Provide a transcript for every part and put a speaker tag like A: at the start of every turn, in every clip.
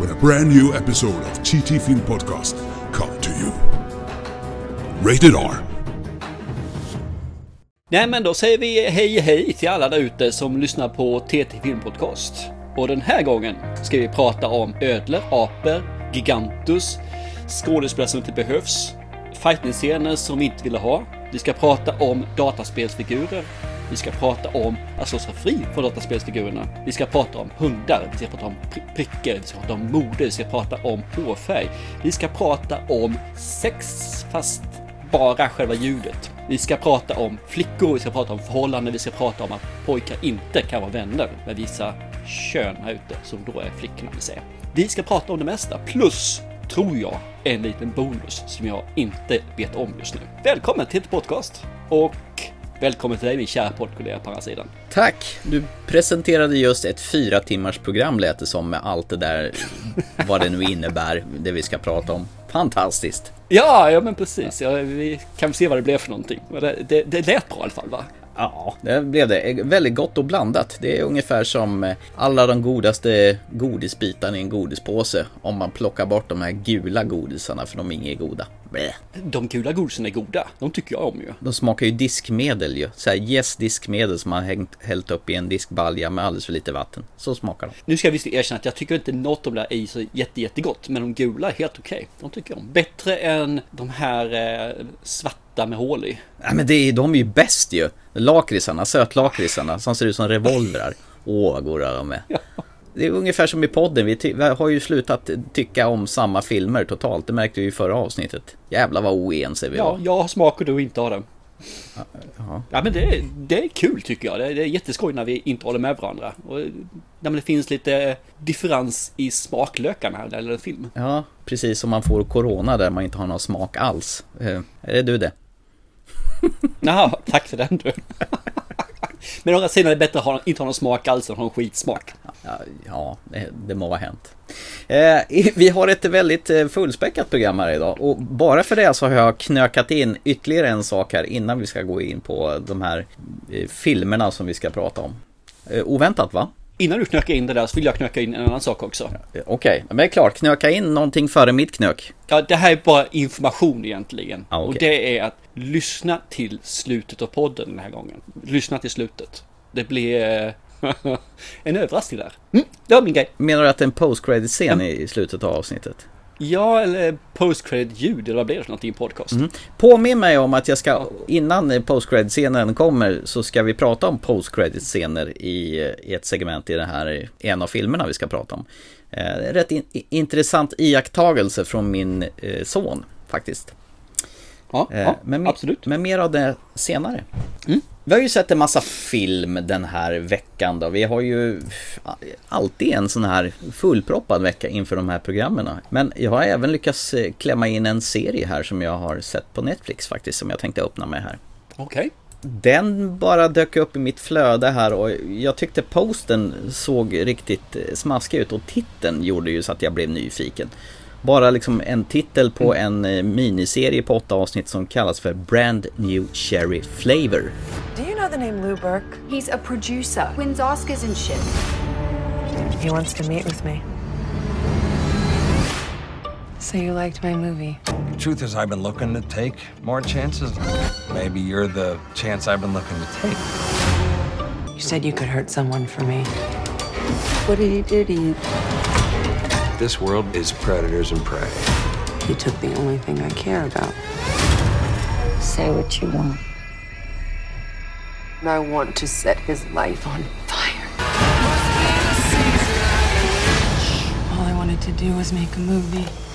A: when a brand new episode of TT Film Podcast come to you. Rated R.
B: Nej men då säger vi hej hej till alla där ute som lyssnar på TT Film Podcast. Och den här gången ska vi prata om ödlor, apor, gigantus, skådespelare som inte behövs, fighting-scener som vi inte ville ha. Vi ska prata om dataspelsfigurer. Vi ska prata om att slå sig fri från dataspelsfigurerna. Vi ska prata om hundar. Vi ska prata om prickar. Vi ska prata om mode. Vi ska prata om hårfärg. Vi ska prata om sex fast bara själva ljudet. Vi ska prata om flickor, vi ska prata om förhållanden, vi ska prata om att pojkar inte kan vara vänner med vissa kön här ute, som då är flickorna vill säga. Vi ska prata om det mesta, plus, tror jag, en liten bonus som jag inte vet om just nu. Välkommen till ett podcast! Och välkommen till dig min kära poddkollega på andra sidan.
C: Tack! Du presenterade just ett fyra timmars program lät det som med allt det där, vad det nu innebär, det vi ska prata om. Fantastiskt!
B: Ja, ja men precis. Ja, vi kan se vad det blev för någonting. Det, det, det lät bra i alla fall va?
C: Ja, det blev det. Väldigt gott och blandat. Det är ungefär som eh, alla de godaste godisbitarna i en godispåse. Om man plockar bort de här gula godisarna för de är inget goda.
B: De gula godisen är goda. De tycker jag om ju.
C: De smakar ju diskmedel ju. Så här yes diskmedel som man hängt, hällt upp i en diskbalja med alldeles för lite vatten. Så smakar de.
B: Nu ska jag visst erkänna att jag tycker inte något av det där är så jätte, jättegott. Men de gula är helt okej. De tycker jag om. Bättre än de här eh, svarta med hål i.
C: Nej men det är, de är ju bäst ju. Lakritsarna, sötlakritsarna som ser ut som revolvrar. Åh, vad goda de är. Det är ungefär som i podden, vi, vi har ju slutat tycka om samma filmer totalt. Det märkte vi i förra avsnittet. Jävlar vad oense vi
B: Ja,
C: var.
B: jag har smak och du inte har den.
C: Ja.
B: Ja men det, är- det är kul tycker jag. Det är, det är jätteskoj när vi inte håller med varandra. Och när det finns lite differens i smaklökarna här det gäller en film.
C: ja, precis som man får corona där man inte har någon smak alls. Eh, Är det du det?
B: Jaha, tack för den du. Men å andra sidan är det bättre att ha, inte ha någon smak alls än att ha en skitsmak.
C: Ja, det, må vara hänt. Eh, vi har ett väldigt eh, fullspäckat program här idag och bara för det så har jag knökat in ytterligare en sak här innan vi ska gå in på de här eh, filmerna som vi ska prata om. Oväntat va?
B: Innan du knökar in det där så vill jag knöka in en annan sak också.
C: Okej, men det är klart, knöka in någonting före mitt knök.
B: Ja, det här är bara information egentligen.
C: Ja, okej.
B: Och det är att lyssna till slutet av podden den här gången. Lyssna till slutet. Det blir en överraskning där. Mm, det var min grej.
C: Menar du att det är en post-credit-scen i slutet av avsnittet?
B: Ja, eller post-credit ljud eller vad blir det för någonting i en podcast?
C: Påminn mig om att jag ska, innan eh, post-credit-scenen kommer, så ska vi prata om post-credit-scener i, eh, i ett segment i den här, i en av filmerna vi ska prata om. Eh, rätt in, intressant iakttagelse från min eh, son, faktiskt.
B: Ja,
C: Eh,
B: ja
C: men, me-
B: absolut.
C: Men mer av det senare.
B: Mm.
C: Vi har ju sett en massa film den här veckan då. Vi har ju alltid en sån här fullproppad vecka inför de här programmen. Men jag har även lyckats eh, klämma in en serie här som jag har sett på Netflix faktiskt som jag tänkte öppna med här.
B: Okej.
C: Den bara dök upp i mitt flöde här och jag tyckte posten såg riktigt eh, smaskig ut och titeln gjorde ju så att jag blev nyfiken. Bara liksom en titel på en eh, miniserie på åtta avsnitt som kallas för Brand New Cherry Flavor.
D: Do you know the name Lou Burke?
E: He's a producer, wins Oscars and shit.
D: He wants to meet with me. So you liked my movie?
F: Truth is, I've been looking to take more chances. Maybe you're the chance I've been looking to take.
D: You said you could hurt someone for me.
E: What did he do to you?
F: This world is predators and prey.
D: He took the only thing I care about.
E: Say what you want.
D: I want to set his life on fire. All I wanted to do was make a movie.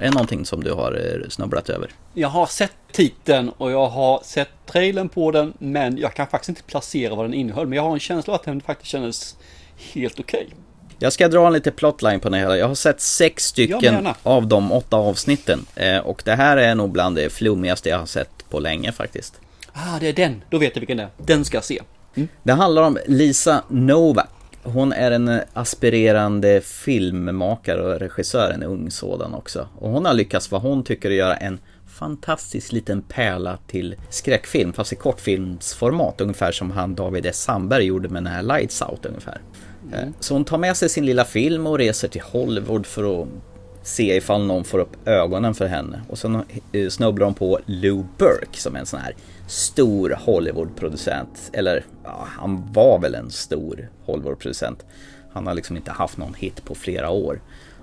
C: Är det någonting som du har eh, snubblat över?
B: Jag har sett titeln och jag har sett trailern på den men jag kan faktiskt inte placera vad den innehöll. Men jag har en känsla att den faktiskt kändes helt okej.
C: Jag ska dra en lite plotline på den här. Jag har sett sex stycken av de åtta avsnitten. Eh, och det här är nog bland det flummigaste jag har sett på länge faktiskt.
B: Ah, det är den. Då vet jag vilken det är. Den ska jag se.
C: Det handlar om Lisa Novak. Hon är en aspirerande filmmakare och regissör, en ung sådan också. Och hon har lyckats vad hon tycker att göra en fantastisk liten pärla till skräckfilm, fast i kortfilmsformat, ungefär som han David S. Sandberg gjorde med den här Lights Out ungefär. Eh, Så hon tar med sig sin lilla film och reser till Hollywood för att se ifall någon får upp ögonen för henne. Och sen eh, snubblar hon på Lou Burke som är en sån här stor Hollywoodproducent. Eller ja, han var väl en stor Hollywoodproducent. Han har liksom inte haft någon hit på flera år.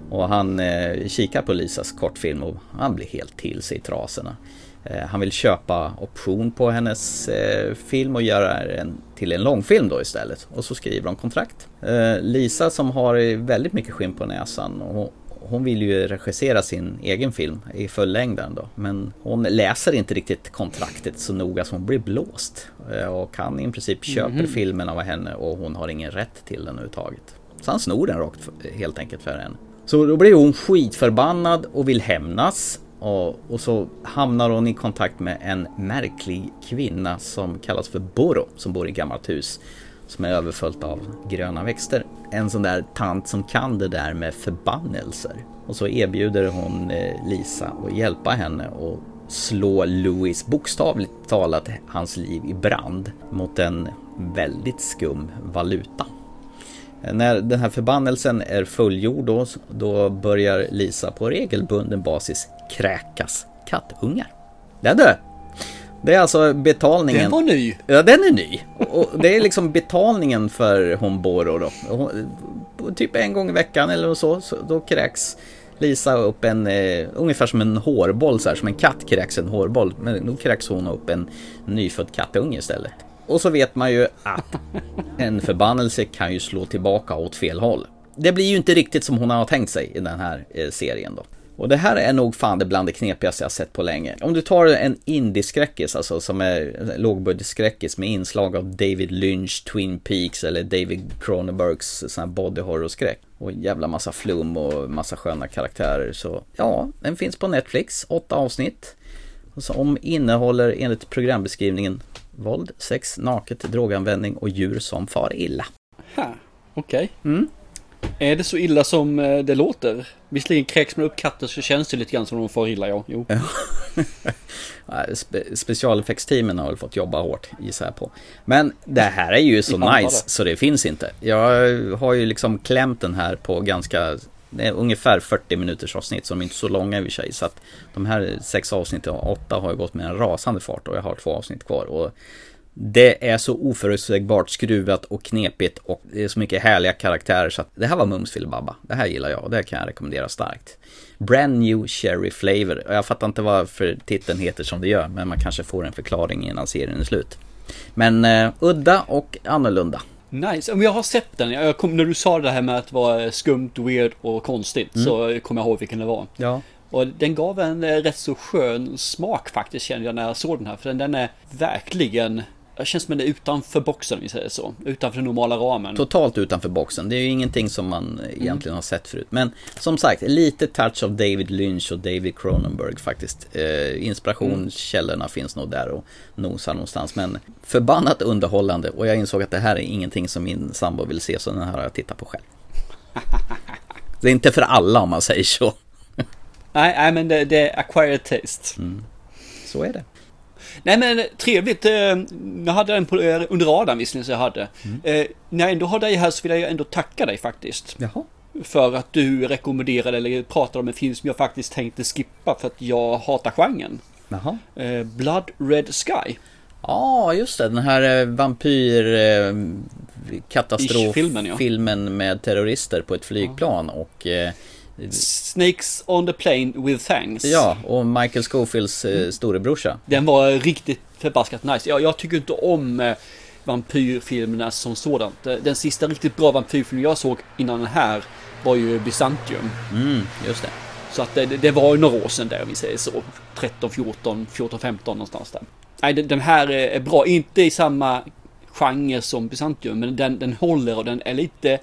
C: Och han eh, kikar på Lisas kortfilm och han blir helt till sig i trasorna. Eh, han vill köpa option på hennes eh, film och göra den till en långfilm då istället. Och så skriver de kontrakt. Eh, Lisa som har eh, väldigt mycket skinn på näsan. Och hon vill ju regissera sin egen film i fullängden då. Men hon läser inte riktigt kontraktet så noga så hon blir blåst. Eh, Och han i princip köper filmen av henne och hon har ingen rätt till den överhuvudtaget. Så han snor den rakt helt enkelt för henne. Så då blir hon skitförbannad och vill hämnas. Och, och så hamnar hon i kontakt med en märklig kvinna som kallas för Boro som bor i gammalt hus som är överfullt av gröna växter. En sån där tant som kan det där med förbannelser. Och så erbjuder hon eh, Lisa att hjälpa henne och slå Louis bokstavligt talat hans liv i brand mot en väldigt skum valuta. När den här förbannelsen är fullgjord då, då börjar Lisa på regelbunden basis kräkas kattungar. Där du! Det. Är alltså betalningen.
B: Den var ny.
C: Ja, den är ny. Och det är liksom betalningen för hon Boro då. Typ en gång i veckan eller så, så då kräks Lisa upp en, eh, ungefär som en hårboll så här, som en katt kräks en hårboll. Men då kräks hon upp en nyfödd kattunge istället. Och så vet man ju att en förbannelse kan ju slå tillbaka åt fel håll. Det blir ju inte riktigt som hon har tänkt sig i den här eh, serien då. Och det här är nog fan det bland det knepigaste jag sett på länge. Om du tar en indie-skräckis, alltså som är lågbudgetskräckis med inslag av David Lynch, Twin Peaks eller David Cronenbergs sån här body horror-skräck. Och en jävla massa flum och massa sköna karaktärer. Så ja, den finns på Netflix, åtta avsnitt. Som innehåller enligt programbeskrivningen våld, sex, naket, droganvändning och djur som far illa.
B: Ha, Okej.
C: Mm.
B: Är det så illa som eh, det låter? Visserligen kräks man upp katter så känns det lite grann som de får illa, ja. Jo.
C: Spe specialeffektsteamen har väl fått jobba hårt gissar jag på. Men det här är ju så nice så det finns inte. Jag har ju liksom klämt den här på ganska det är ungefär 40 minuters avsnitt så de är inte så långa i och för sig. Så att de här sex avsnitten och åtta har ju gått med en rasande fart och jag har två avsnitt kvar. Och det är så oförutsägbart skruvat och knepigt och det är så mycket härliga karaktärer så att det här var mums filibabba. Det här gillar jag och det kan jag rekommendera starkt. Brand new cherry flavor. Jag fattar inte varför titeln heter som det gör men man kanske får en förklaring innan serien är slut. Men eh, udda och annorlunda.
B: Nice. Jag har sett den. Jag kom, när du sa det här med att det var skumt, weird och konstigt så kommer jag ihåg vilken det var.
C: Ja.
B: Och den gav en eh, rätt så skön smak faktiskt kände jag när jag såg den här. För den, den är verkligen... Det känns som den är utanför boxen om vi säger så. Utanför den normala ramen.
C: Totalt utanför boxen. Det är ju ingenting som man egentligen har sett förut. Men som sagt, lite touch av David Lynch och David Cronenberg faktiskt. Eh, inspirationskällorna finns nog där och nosar någonstans. Men förbannat underhållande och jag insåg att det här är ingenting som min sambo vill se så den här har jag tittat på själv. Det är inte för alla om man säger så.
B: Nej, nej men det, det är acquired taste.
C: Så är det.
B: Nej men trevligt. eh, Jag hade den på, eh, under radarn visserligen så jag hade. Eh, När jag ändå har dig här så vill jag ändå tacka dig faktiskt.
C: Jaha.
B: För att du rekommenderade eller pratade om en film som jag faktiskt tänkte skippa för att jag hatar genren.
C: Jaha.
B: Eh, Blood Red Sky.
C: Ja, just det. Den här eh, vampyr eh,
B: ja.
C: filmen med terrorister på ett flygplan och eh,
B: Snakes on the plane with thanks.
C: ja, och Michael Scofields eh, storebrorsa.
B: Den var riktigt förbaskat nice. Jag, jag tycker inte om eh, vampyrfilmerna som sådant. Eh, Den sista riktigt bra vampyrfilmen jag såg innan den här var ju Byzantium.
C: Mm, just det.
B: Så att det, det var ju några år sedan där om vi säger så. 13, 14, 14, 15 någonstans där. Nej, den- här är är bra. Inte i samma genre som Byzantium, men den, den håller och den är lite,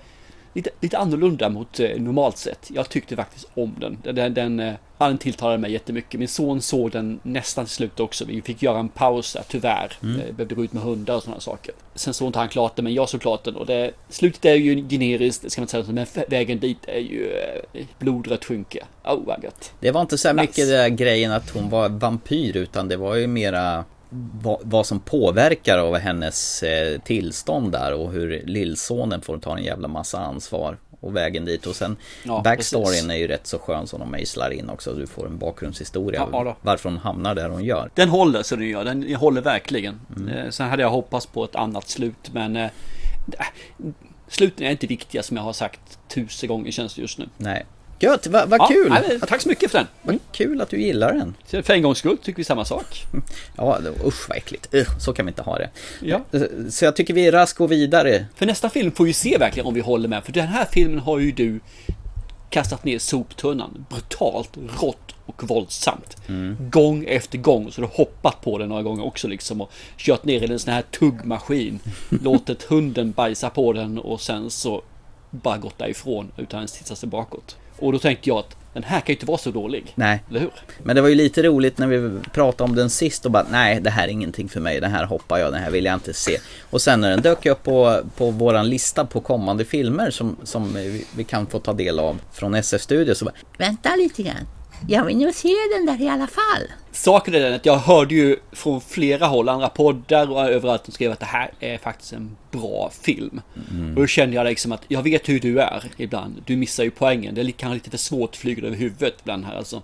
B: lite, lite annorlunda mot eh, normalt sett. Jag tyckte faktiskt om den. Den, den, den, eh, tilltalade mig jättemycket. Min son såg den nästan till slut också. Vi fick göra en paus där, tyvärr.
C: Mm.
B: Eh, behövde gå ut med hundar och sådana saker. Sen såg inte han klart den, men jag såg klart den. Och det, slutet är ju generiskt, ska man säga, men vägen dit är ju eh, blodrött skynke. Oh, vad gött.
C: Det var inte så här mycket
B: Nice.
C: den där grejen att hon var vampyr utan det var ju mera vad, vad som påverkar av hennes eh, tillstånd där och hur lillsonen får ta en jävla massa ansvar och vägen dit och sen
B: Ja,
C: backstoryn
B: precis.
C: är ju rätt så skön som de mejslar in också. Du får en bakgrundshistoria
B: Ja, då.
C: varför hon hamnar där hon gör.
B: Den håller så den gör. Den håller verkligen.
C: Mm.
B: Eh, sen hade jag hoppats på ett annat slut, men äh, sluten är inte viktiga som jag har sagt tusen gånger känns det just nu.
C: Nej. Gött, vad va
B: Ja,
C: kul!
B: nej, tack så mycket för den.
C: Vad kul att du gillar den.
B: Så För en gångs skull tycker vi samma sak.
C: Ja, usch vad äckligt. Ugh, så kan vi inte ha det.
B: Ja.
C: Så jag tycker vi raskt går vidare.
B: För nästa film får vi se verkligen om vi håller med. För den här filmen har ju du kastat ner soptunnan. Brutalt, rått och våldsamt. Gång efter gång. Så du har hoppat på den några gånger också liksom. Och kört ner i en sån här tuggmaskin. låtit hunden bajsa på den och sen så bara gått därifrån utan ens titta sig bakåt. Och då tänkte jag att den här kan ju inte vara så dålig.
C: Nej,
B: Eller hur?
C: Men det var ju lite roligt när vi pratade om den sist och bara nej det här är ingenting för mig, den här hoppar jag, den här vill jag inte se. Och sen när den dök upp på, på våran lista på kommande filmer som, som vi, vi kan få ta del av från SF Studio så bara
G: Vänta lite grann. Jag vill nog se den där i alla fall.
B: Saken är den att jag hörde ju från flera håll, andra poddar och överallt, de skrev att det här är faktiskt en bra film. Och då kände jag liksom att jag vet hur du är ibland. Du missar ju poängen. Det är kanske lite för svårt att flyga över huvudet ibland här alltså.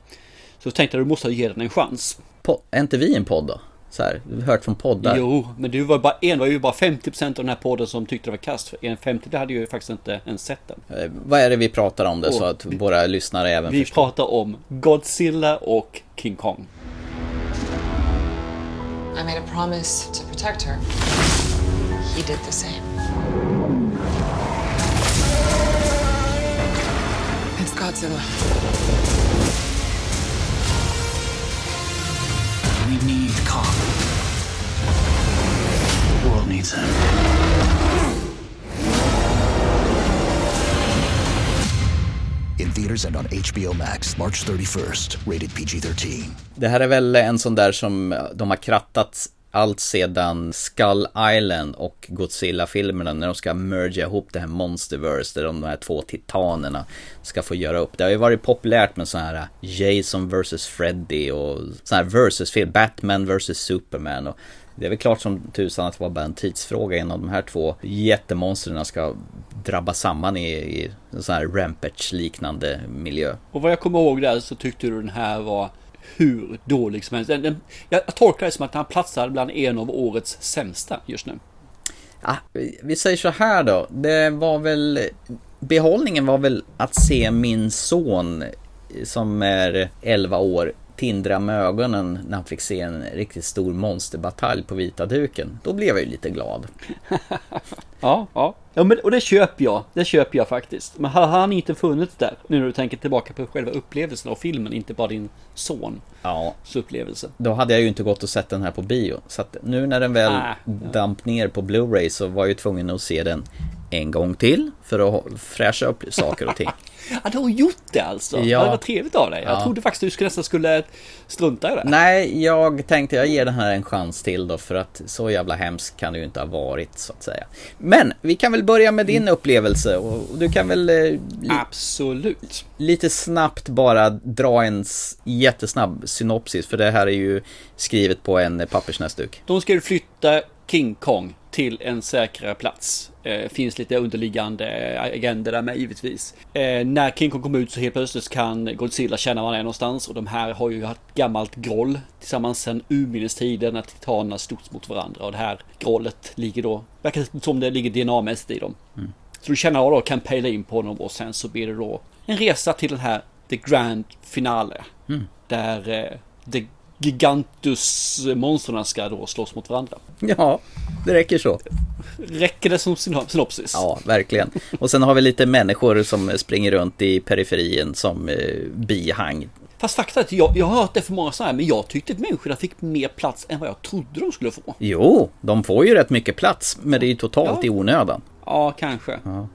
B: Så jag tänkte att du måste ge den en chans.
C: po- är inte vi en podd då? Så här, vi hört från poddar.
B: Jo, men du var bara en, var ju bara 50% av den här podden som tyckte det var kast. För en 50 hade ju faktiskt inte ens sett den.
C: Eh, Vad är det vi pratar om det så
B: Åh,
C: att våra lyssnare även
B: Vi
C: förstår?
B: pratar om Godzilla och King Kong.
H: I made a promise to protect her. He did the same. It's Godzilla.
I: We need The world needs him.
J: In theaters and on HBO Max March 31st. Rated PG 13.
C: Det här är väl en sån där som de har krattat allt sedan Skull Island och Godzilla-filmerna när de ska merga ihop det här Monsterverse där de här två titanerna ska få göra upp. Det har ju varit populärt med sådana här äh, Jason vs Freddy och sådana här versus-film, Batman vs Superman och det är väl klart som tusan att det var bara en tidsfråga innan de här två jättemonstren ska drabba samman i, i en sån här Rampage-liknande miljö.
B: Och vad jag kommer ihåg där så tyckte du den här var hur dålig som helst. Den, den, jag, tolkar det som att han platsar bland en av årets sämsta just nu.
C: Ja, vi- vi säger så här då. Det var väl... Behållningen var väl att se min son eh, som är 11 år tindra med ögonen när han fick se en riktigt stor monsterbatalj på vita duken. Då blev jag ju lite glad.
B: Ja, ja. ja men, och det köper jag. Det köper jag faktiskt. Men hade han inte funnits där, nu när du tänker tillbaka på själva upplevelsen av filmen, inte bara din sons
C: Ja,
B: upplevelse.
C: då hade jag ju inte gått och sett den här på bio. Så att nu när den väl
B: Ah,
C: damp ner på Blu-ray så var jag ju tvungen att se den en gång till för att fräscha upp saker och ting.
B: Ja, du har gjort det alltså?
C: Ja.
B: Det var trevligt av dig. Jag
C: Ja.
B: trodde faktiskt du skulle nästan skulle strunta i det.
C: Nej, jag tänkte jag ger den här en chans till då för att så jävla hemskt kan det ju inte ha varit så att säga. Men vi kan väl börja med din upplevelse och du kan väl eh, li-
B: Absolut.
C: lite snabbt bara dra en jättesnabb synopsis för det här är ju skrivet på en pappersnäsduk.
B: De ska flytta King Kong till en säkrare plats. Eh, finns lite underliggande agender där med givetvis. Eh, när King Kong kommer ut så helt plötsligt kan Godzilla känna var han är någonstans. Och de här har ju haft gammalt groll tillsammans sedan urminnes tider när titanerna slogs mot varandra. Och det här grollet ligger då, verkar som det ligger DNA-mässigt i dem. Så du känner av då kan pejla in på honom och sen så blir det då en resa till den här The Grand Finale. Där eh, The Gigantus-monstren ska då slåss mot varandra.
C: Ja, det räcker så.
B: Räcker det som synopsis?
C: Ja, verkligen. Och sen har vi lite människor som springer runt i periferin som eh, bihang.
B: Fast fakta är att jag, jag har hört det för många sådana här, men jag tyckte att människorna fick mer plats än vad jag trodde de skulle få.
C: Jo, de får ju rätt mycket plats, men det är ju totalt
B: Ja.
C: i onödan.
B: Ja, kanske. Ja,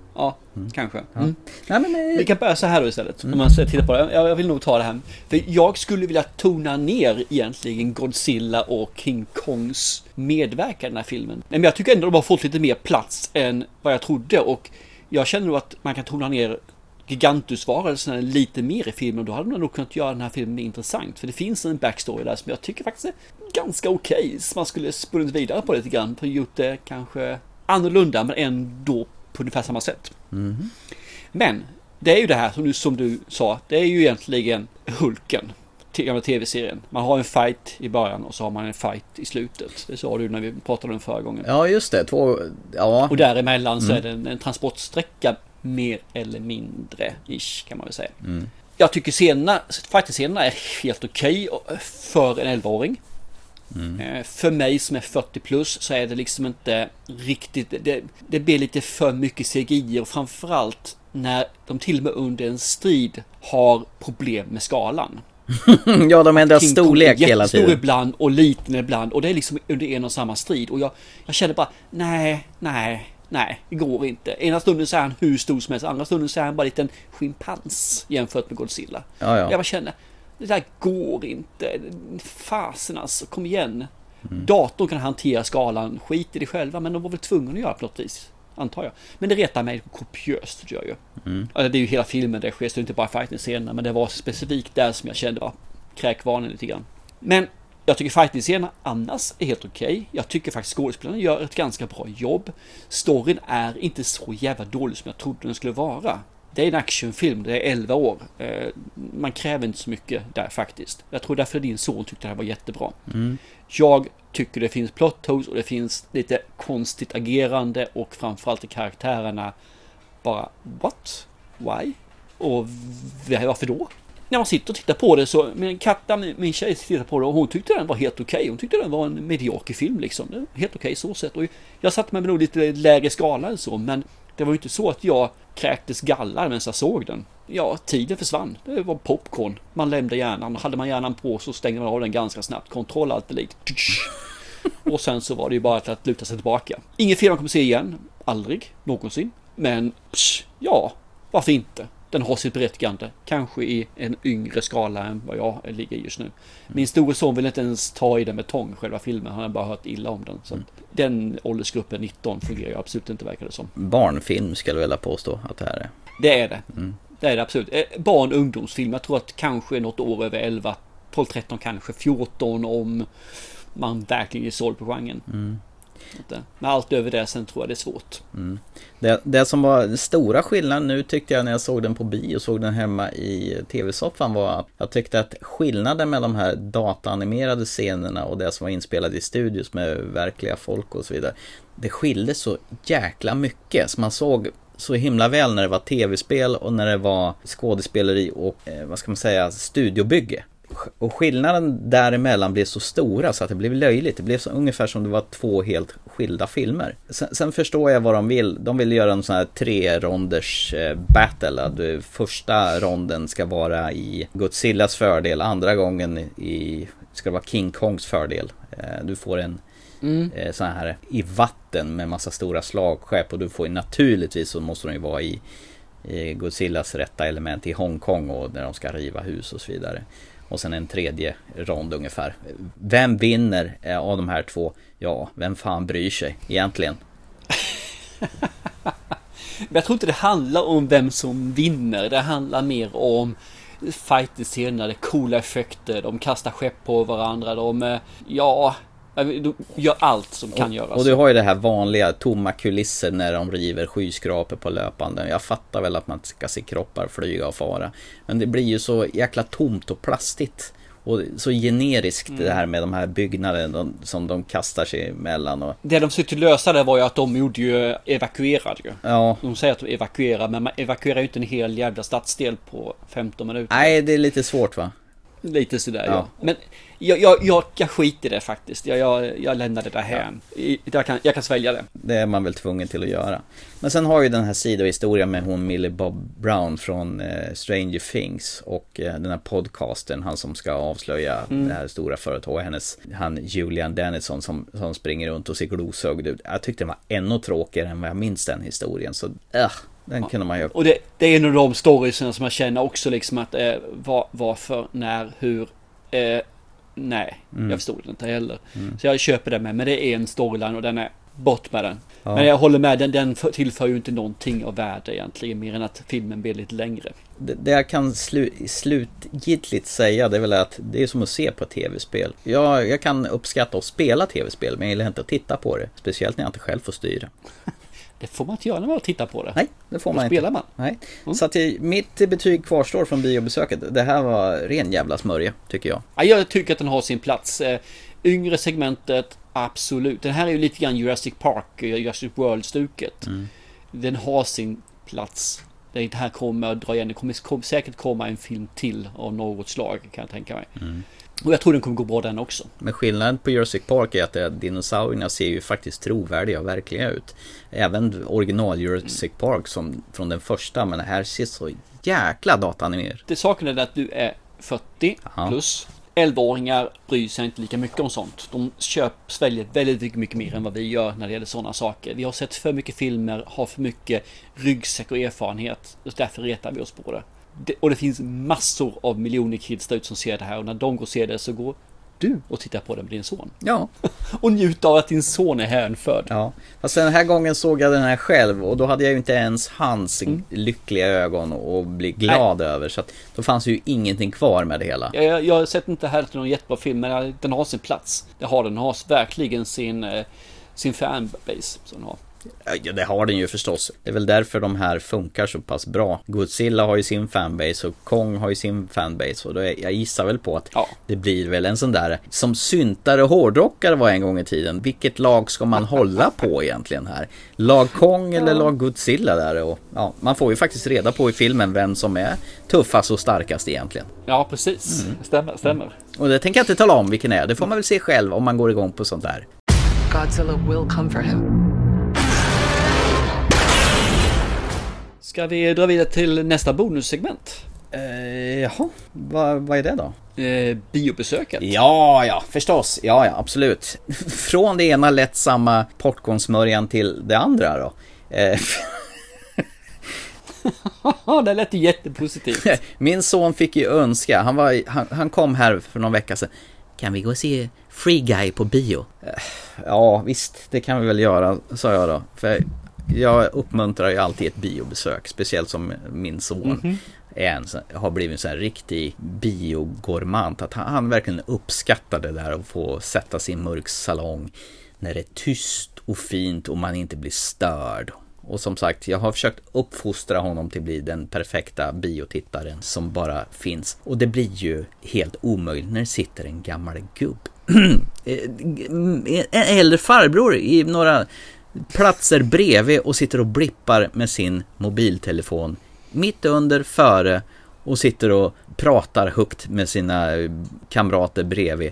B: kanske. Mm.
C: Nej, men, eh,
B: Vi kan börja så här då istället. Om man ska titta på det. Jag jag vill nog ta det här. För jag skulle vilja tona ner egentligen Godzilla och King Kongs medverkan i den här filmen. Men jag tycker ändå de har fått lite mer plats än vad jag trodde. Och jag känner nog att man kan tona ner Gigantusvarelserna lite mer i filmen. Då hade man nog kunnat göra den här filmen intressant. För det finns en backstory där som jag tycker faktiskt är ganska okej. Så man skulle spunnit vidare på lite grann. För gjort det kanske annorlunda men ändå på ungefär samma sätt. Men det är ju det här som du, som du sa. Det är ju egentligen Hulken. Gamla tv-serien. Man har en fight i början och så har man en fight i slutet. Det sa du när vi pratade om det förra gången.
C: ja, just det. Två... Ja.
B: Och däremellan så
C: Mm.
B: är det en, en transportsträcka mer eller mindre ish kan man väl säga.
C: Mm.
B: Jag tycker scenerna, fighter-scenerna är helt okej för en 11-åring.
C: Mm.
B: Eh, För mig som är 40 plus så är det liksom inte riktigt, det, det blir lite för mycket CGI och framförallt när de till och med under en strid har problem med skalan.
C: ja, de ändrar
B: King
C: storlek hela tiden.
B: ibland och liten ibland och det är liksom under en och samma strid och jag, jag känner bara nej, nej, nej, det går inte. Ena stunden så är han hur stor som helst, andra stunden så är han bara en liten schimpans jämfört med Godzilla.
C: Ja, ja.
B: Jag bara känner, det där går inte. Fasen alltså, kom igen.
C: Mm.
B: Datorn kan hantera skalan, skit i det själva, men de var väl tvungna att göra på något vis. Antar jag. Men det retar mig kopiöst, det gör ju.
C: Mm.
B: Eller det är ju hela filmen det sker, så det är inte bara fighting-scenerna, men det var specifikt där som jag kände var kräkvarning lite grann. Men jag tycker fighting-scenerna annars är helt okej. Jag tycker faktiskt skådespelarna gör ett ganska bra jobb. Storyn är inte så jävla dålig som jag trodde den skulle vara. Det är en actionfilm, det är 11 år. Eh, Man kräver inte så mycket där faktiskt. Jag tror därför din son tyckte det här var jättebra.
C: Mm.
B: Jag tycker det finns plot holes och det finns lite konstigt agerande och framförallt i karaktärerna bara what? Why? Och varför då? När man sitter och tittar på det så, min katta, min tjej tittar på det och hon tyckte den var helt okej. Hon tyckte den var en medioker film liksom. Helt okej så sett. Och jag satte mig nog lite lägre skala än så, men det var ju inte så att jag kräktes gallar medan jag såg den. Ja, tiden försvann. Det var popcorn. Man lämnade hjärnan. Hade man hjärnan på så stängde man av den ganska snabbt. Kontroll allt delete. Och sen så var det ju bara till att luta sig tillbaka. Ingen film man kommer se igen. Aldrig. Någonsin. Men psh, ja, varför inte? Den har sitt berättigande. Kanske i en yngre skala än vad jag ligger i just nu. Min store son vill inte ens ta i den med tång, själva filmen. Han har bara hört illa om den. Så att den åldersgruppen 19 fungerar ju absolut inte verkar det som.
C: Barnfilm skulle jag vilja påstå att det här är.
B: Det är det. Det är det absolut. Eh, Barn och ungdomsfilm. Jag tror att kanske något år över 11, 12, 13, kanske 14 om man verkligen är såld på genren.
C: Mm.
B: Men allt över det sen tror jag det är svårt.
C: Mm. Det, det som var den stora skillnaden nu tyckte jag när jag såg den på bio och såg den hemma i tv-soffan var att jag tyckte att skillnaden med de här dataanimerade scenerna och det som var inspelat i studios med verkliga folk och så vidare. Det skilde så jäkla mycket så man såg så himla väl när det var tv-spel och när det var skådespeleri och eh, vad ska man säga studiobygge. Och skillnaden däremellan blev så stora så att det blev löjligt. Det blev så ungefär som det var två helt skilda filmer. Sen, sen förstår jag vad de vill. De vill göra en sån här tre ronders eh, battle. Att eh, första ronden ska vara i Godzillas fördel. Andra gången i, ska det vara King Kongs fördel. Eh, Du får en
B: Mm.
C: sån här i vatten med massa stora slagskepp. Och du får naturligtvis så måste de ju vara i Godzillas rätta element i Hongkong och när de ska riva hus och så vidare. Och sen en tredje rond ungefär. Vem vinner eh, av de här två? Ja, vem fan bryr sig egentligen?
B: Men jag tror inte det handlar om vem som vinner. Det handlar mer om fighter-scener, coola effekter, de kastar skepp på varandra, de, eh, ja, gör allt som kan göras.
C: Och du har ju det här vanliga tomma kulisser när de river skyskrapor på löpande. Jag fattar väl att man ska se kroppar flyga och fara. Men det blir ju så jäkla tomt och plastigt. Och så generiskt
B: Mm.
C: det här med de här byggnaderna de, som de kastar sig emellan. Och,
B: Det de försökte lösa det var ju att de gjorde ju evakuerade ju.
C: ja,
B: De säger att de evakuerar, men man evakuerar ju inte en hel jävla stadsdel på 15 minuter.
C: nej det är lite svårt va?
B: Lite sådär ja.
C: Ja.
B: Men jag, jag, jag, jag skiter i det faktiskt. Jag, jag, jag lämnar det där hem. I- Jag, kan, jag kan svälja det.
C: Det är man väl tvungen till att göra. Men sen har ju den här sidohistorien med hon Millie Bob Brown från eh, Stranger Things och eh, den här podcasten, han som ska avslöja
B: Mm.
C: det här stora företaget, hennes, han Julian Dennison som, som springer runt och ser glosögd ut. Jag tyckte den var ännu tråkigare än vad jag minns den historien, så äh, den kunde man ju...
B: Och det, det är en av de storiesen som jag känner också liksom att eh, var, varför, när, hur. Eh, nej,
C: Mm.
B: jag förstod det inte heller. Så jag köper det med. Men det är en storyline och den är bort med den.
C: Ja.
B: Men jag håller med, den, den för- tillför ju inte någonting av värde egentligen. Mer än att filmen blir lite längre.
C: Det, det jag kan slu, slutgiltigt säga det är väl att det är som att se på tv-spel. Jag, jag kan uppskatta att spela tv-spel men jag gillar inte att titta på det. Speciellt när jag inte själv får styra.
B: Det får man inte göra när man tittar på det.
C: Nej, det får
B: Då
C: man
B: spelar
C: inte.
B: man.
C: Nej.
B: Mm.
C: Så att det- mitt betyg kvarstår från biobesöket. Det här var ren jävla smörja, tycker jag.
B: Ja, jag tycker att den har sin plats. Eh, Yngre segmentet, absolut. Den här är ju lite grann Jurassic Park, eh, Jurassic World-stuket.
C: Mm.
B: Den har sin plats. Det här kommer att dra igen. Det kommer säkert komma en film till av något slag, kan jag tänka mig.
C: Mm.
B: Och jag tror den kommer gå bra den också.
C: Men skillnaden på Jurassic Park är att dinosaurierna ser ju faktiskt trovärdiga och verkliga ut. Även original Jurassic Park som från den första, men det här ser så jäkla datanimerat.
B: Det saken är att du är 40
C: Ja.
B: plus. 11-åringar bryr sig inte lika mycket om sånt. De köp, sväljer väldigt mycket, mycket mer än vad vi gör när det gäller sådana saker. Vi har sett för mycket filmer, har för mycket ryggsäck och erfarenhet. Och därför retar vi oss på det. Och det finns massor av miljoner kids där ute som ser det här och när de går och ser det så går du och tittar på det med din son.
C: Ja.
B: Och njut av att din son är hänförd.
C: Ja, fast den här gången såg jag den här själv och då hade jag ju inte ens hans lyckliga ögon att bli glad över. Så att då fanns ju ingenting kvar med det hela.
B: Jag, jag, jag har sett inte här till någon jättebra film, men den har sin plats. Det har den. Den har verkligen sin, eh, sin fanbase. Som den har.
C: Ja, det har den ju förstås. Det är väl därför de här funkar så pass bra. Godzilla har ju sin fanbase och Kong har ju sin fanbase. Och då är, jag gissar väl på att det blir väl en sån där som syntare och hårdrockare var en gång i tiden. Vilket lag ska man hålla på egentligen här? Lag Kong eller lag Godzilla där? Och, ja, man får ju faktiskt reda på i filmen vem som är tuffast och starkast egentligen.
B: Ja, precis. Stämmer, stämmer.
C: Och det tänker jag inte tala om vilken är. Det får man väl se själv om man går igång på sånt där.
H: Godzilla will come for him.
B: Ska vi dra vidare till nästa bonussegment?
C: Eh, jaha, vad, är det då?
B: Eh, biobesöket.
C: Ja, ja, förstås. Ja, ja, absolut. Från det ena lättsamma popcornsmörjan till det andra då. Eh,
B: det lät ju jättepositivt.
C: Min son fick ju önska, han, var, han, han kom här för någon vecka sedan. Kan vi gå och se Free Guy på bio? Eh, Ja, visst, det kan vi väl göra, sa jag då. För jag uppmuntrar ju alltid ett biobesök, speciellt som min son
B: Mhm.
C: är en, har blivit en sån här riktig biogormant. Att han, han verkligen uppskattar det där att få sätta en mörk salong när det är tyst och fint och man inte blir störd. Och som sagt, jag har försökt uppfostra honom till att bli den perfekta biotittaren som bara finns. Och det blir ju helt omöjligt när det sitter en gammal gubb. en äldre farbror i några platser bredvid och sitter och blippar med sin mobiltelefon mitt under, före och sitter och pratar högt med sina eh, kamrater bredvid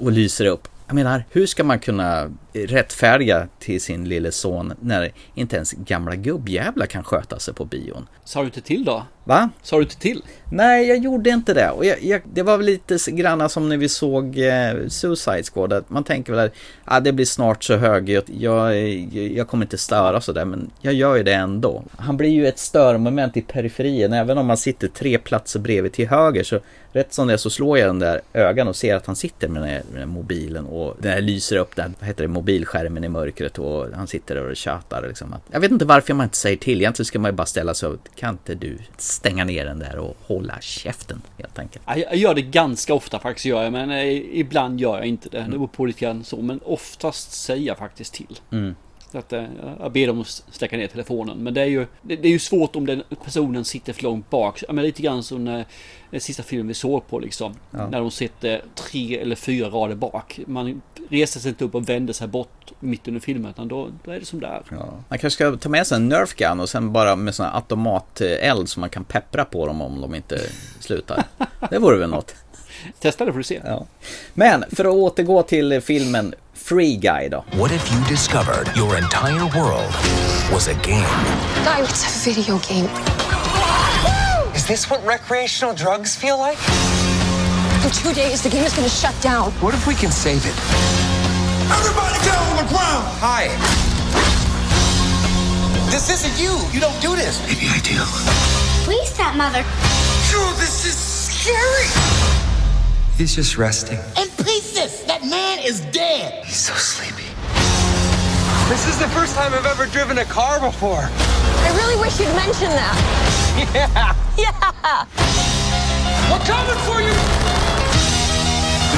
C: och lyser upp. Jag menar, hur ska man kunna rättfärdiga till sin lille son när inte ens gamla gubbjävlar kan sköta sig på bion?
B: Sa du inte till då?
C: Va?
B: Sa du inte till?
C: Nej, jag gjorde inte det. Och jag, jag, det var väl lite granna som när vi såg eh, Suicide Squad. Att man tänker väl att ah, det blir snart så högljutt. Jag, jag, jag kommer inte störa sådär, men jag gör ju det ändå. Han blir ju ett störmoment i periferin. Även om man sitter tre platser bredvid till höger så rätt som det är så slår jag den där ögan och ser att han sitter med den här, med den här mobilen och den här lyser upp den, vad heter det, mobilskärmen i mörkret och han sitter där och tjatar liksom. Jag vet inte varför man inte säger till. Egentligen ska man ju bara ställa sig och kan inte du stänga ner den där och hålla käften helt enkelt.
B: Ja, Jag gör det ganska ofta faktiskt, gör jag, men eh, ibland gör jag inte det. Det beror på lite grann så, men oftast säger jag faktiskt till.
C: Mm.
B: Så att, eh, jag ber dem att släcka ner telefonen. Men det är ju, det, är ju svårt om den personen sitter för långt bak. Men lite grann som när, den sista filmen vi såg på liksom.
C: Ja.
B: När de sitter tre eller fyra rader bak. Man reser sig inte upp och vänder sig bort mitt under filmen. Utan då, då är det som det är.
C: Ja. Man kanske ska ta med sig en Nerf gun och sen bara med sån här automateld så man kan peppra på dem om de inte slutar. Det vore väl något.
B: Testa det får du se.
C: Ja. Men för att återgå till filmen Free Guy då.
K: What if you discovered your entire world was a game?
H: Guy, it's a video game.
L: Is this what recreational drugs feel like?
H: In two days, the game is going to shut down.
F: What if we can save it?
L: Everybody get on the ground!
F: Hi.
L: This isn't you. You don't do this.
I: Maybe I do.
G: Please, stepmother.
L: Dude, this is scary.
F: He's just resting.
L: In pieces. That man is dead.
F: He's so sleepy.
L: This is the first time I've ever driven a car before.
H: I really wish you'd mention that.
L: Yeah.
H: Yeah.
L: We're coming for you.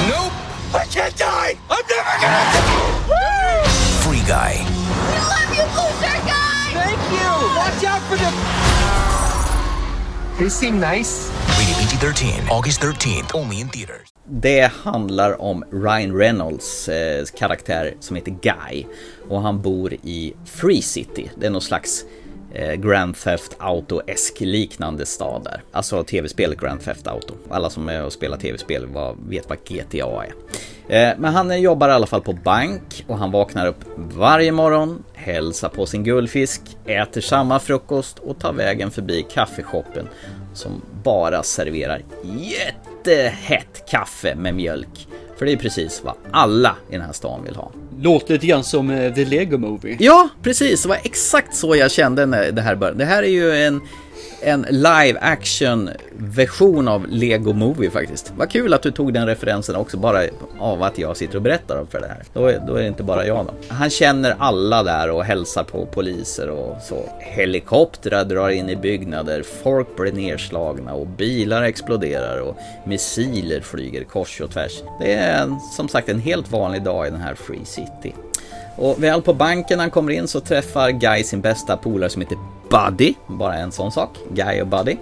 L: Nope. I can't die. I'm never gonna die.
K: Free Guy.
G: We love you, loser guy!
L: Thank you. Watch out for them. They seem nice.
K: Rated PG-13. August 13th. Only in theaters.
C: Det handlar om Ryan Reynolds eh, karaktär som heter Guy. Och han bor i Free City. Det är någon slags Eh, Grand Theft Auto-esk liknande stad där. Alltså tv-spelet Grand Theft Auto. Alla som är och spelar tv-spel vet vad GTA är. Eh, men han eh, jobbar i alla fall på bank och han vaknar upp varje morgon, hälsar på sin guldfisk, äter samma frukost och tar vägen förbi kaffeshoppen som bara serverar jättehett kaffe med mjölk. För det är precis vad alla i den här stan vill ha.
B: Låter lite grann som eh, The Lego Movie.
C: Ja, precis. Det var exakt så jag kände när det här började. Det här är ju en, en live action version av Lego Movie faktiskt. Vad kul att du tog den referensen också bara av att jag sitter och berättar för det här. Då är, då är det inte bara jag då. Han känner alla där och hälsar på poliser och så. Helikoptrar drar in i byggnader, folk blir nedslagna och bilar exploderar och missiler flyger kors och tvärs. Det är en, som sagt en helt vanlig dag i den här Free City. Och väl på banken när han kommer in så träffar Guy sin bästa polare som heter Buddy. Bara en sån sak. Guy och Buddy.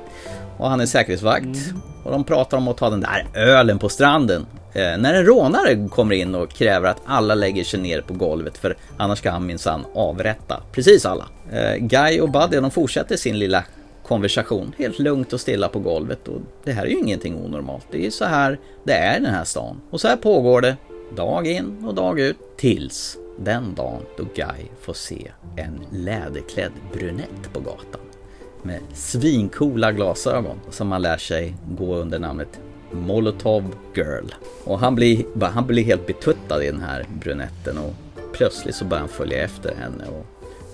C: Och han är säkerhetsvakt. Och de pratar om att ta den där ölen på stranden. Eh, när en rånare kommer in och kräver att alla lägger sig ner på golvet för annars ska han minsann avrätta precis alla. Eh, Guy och Buddy de fortsätter sin lilla konversation helt lugnt och stilla på golvet och det här är ju ingenting onormalt. Det är ju så här det är i den här stan. Och så här pågår det dag in och dag ut tills den dagen då Guy får se en läderklädd brunett på gatan med svincoola glasögon som man lär sig gå under namnet Molotov Girl. Och han blir, han blir helt betuttad i den här brunetten och plötsligt så börjar han följa efter henne och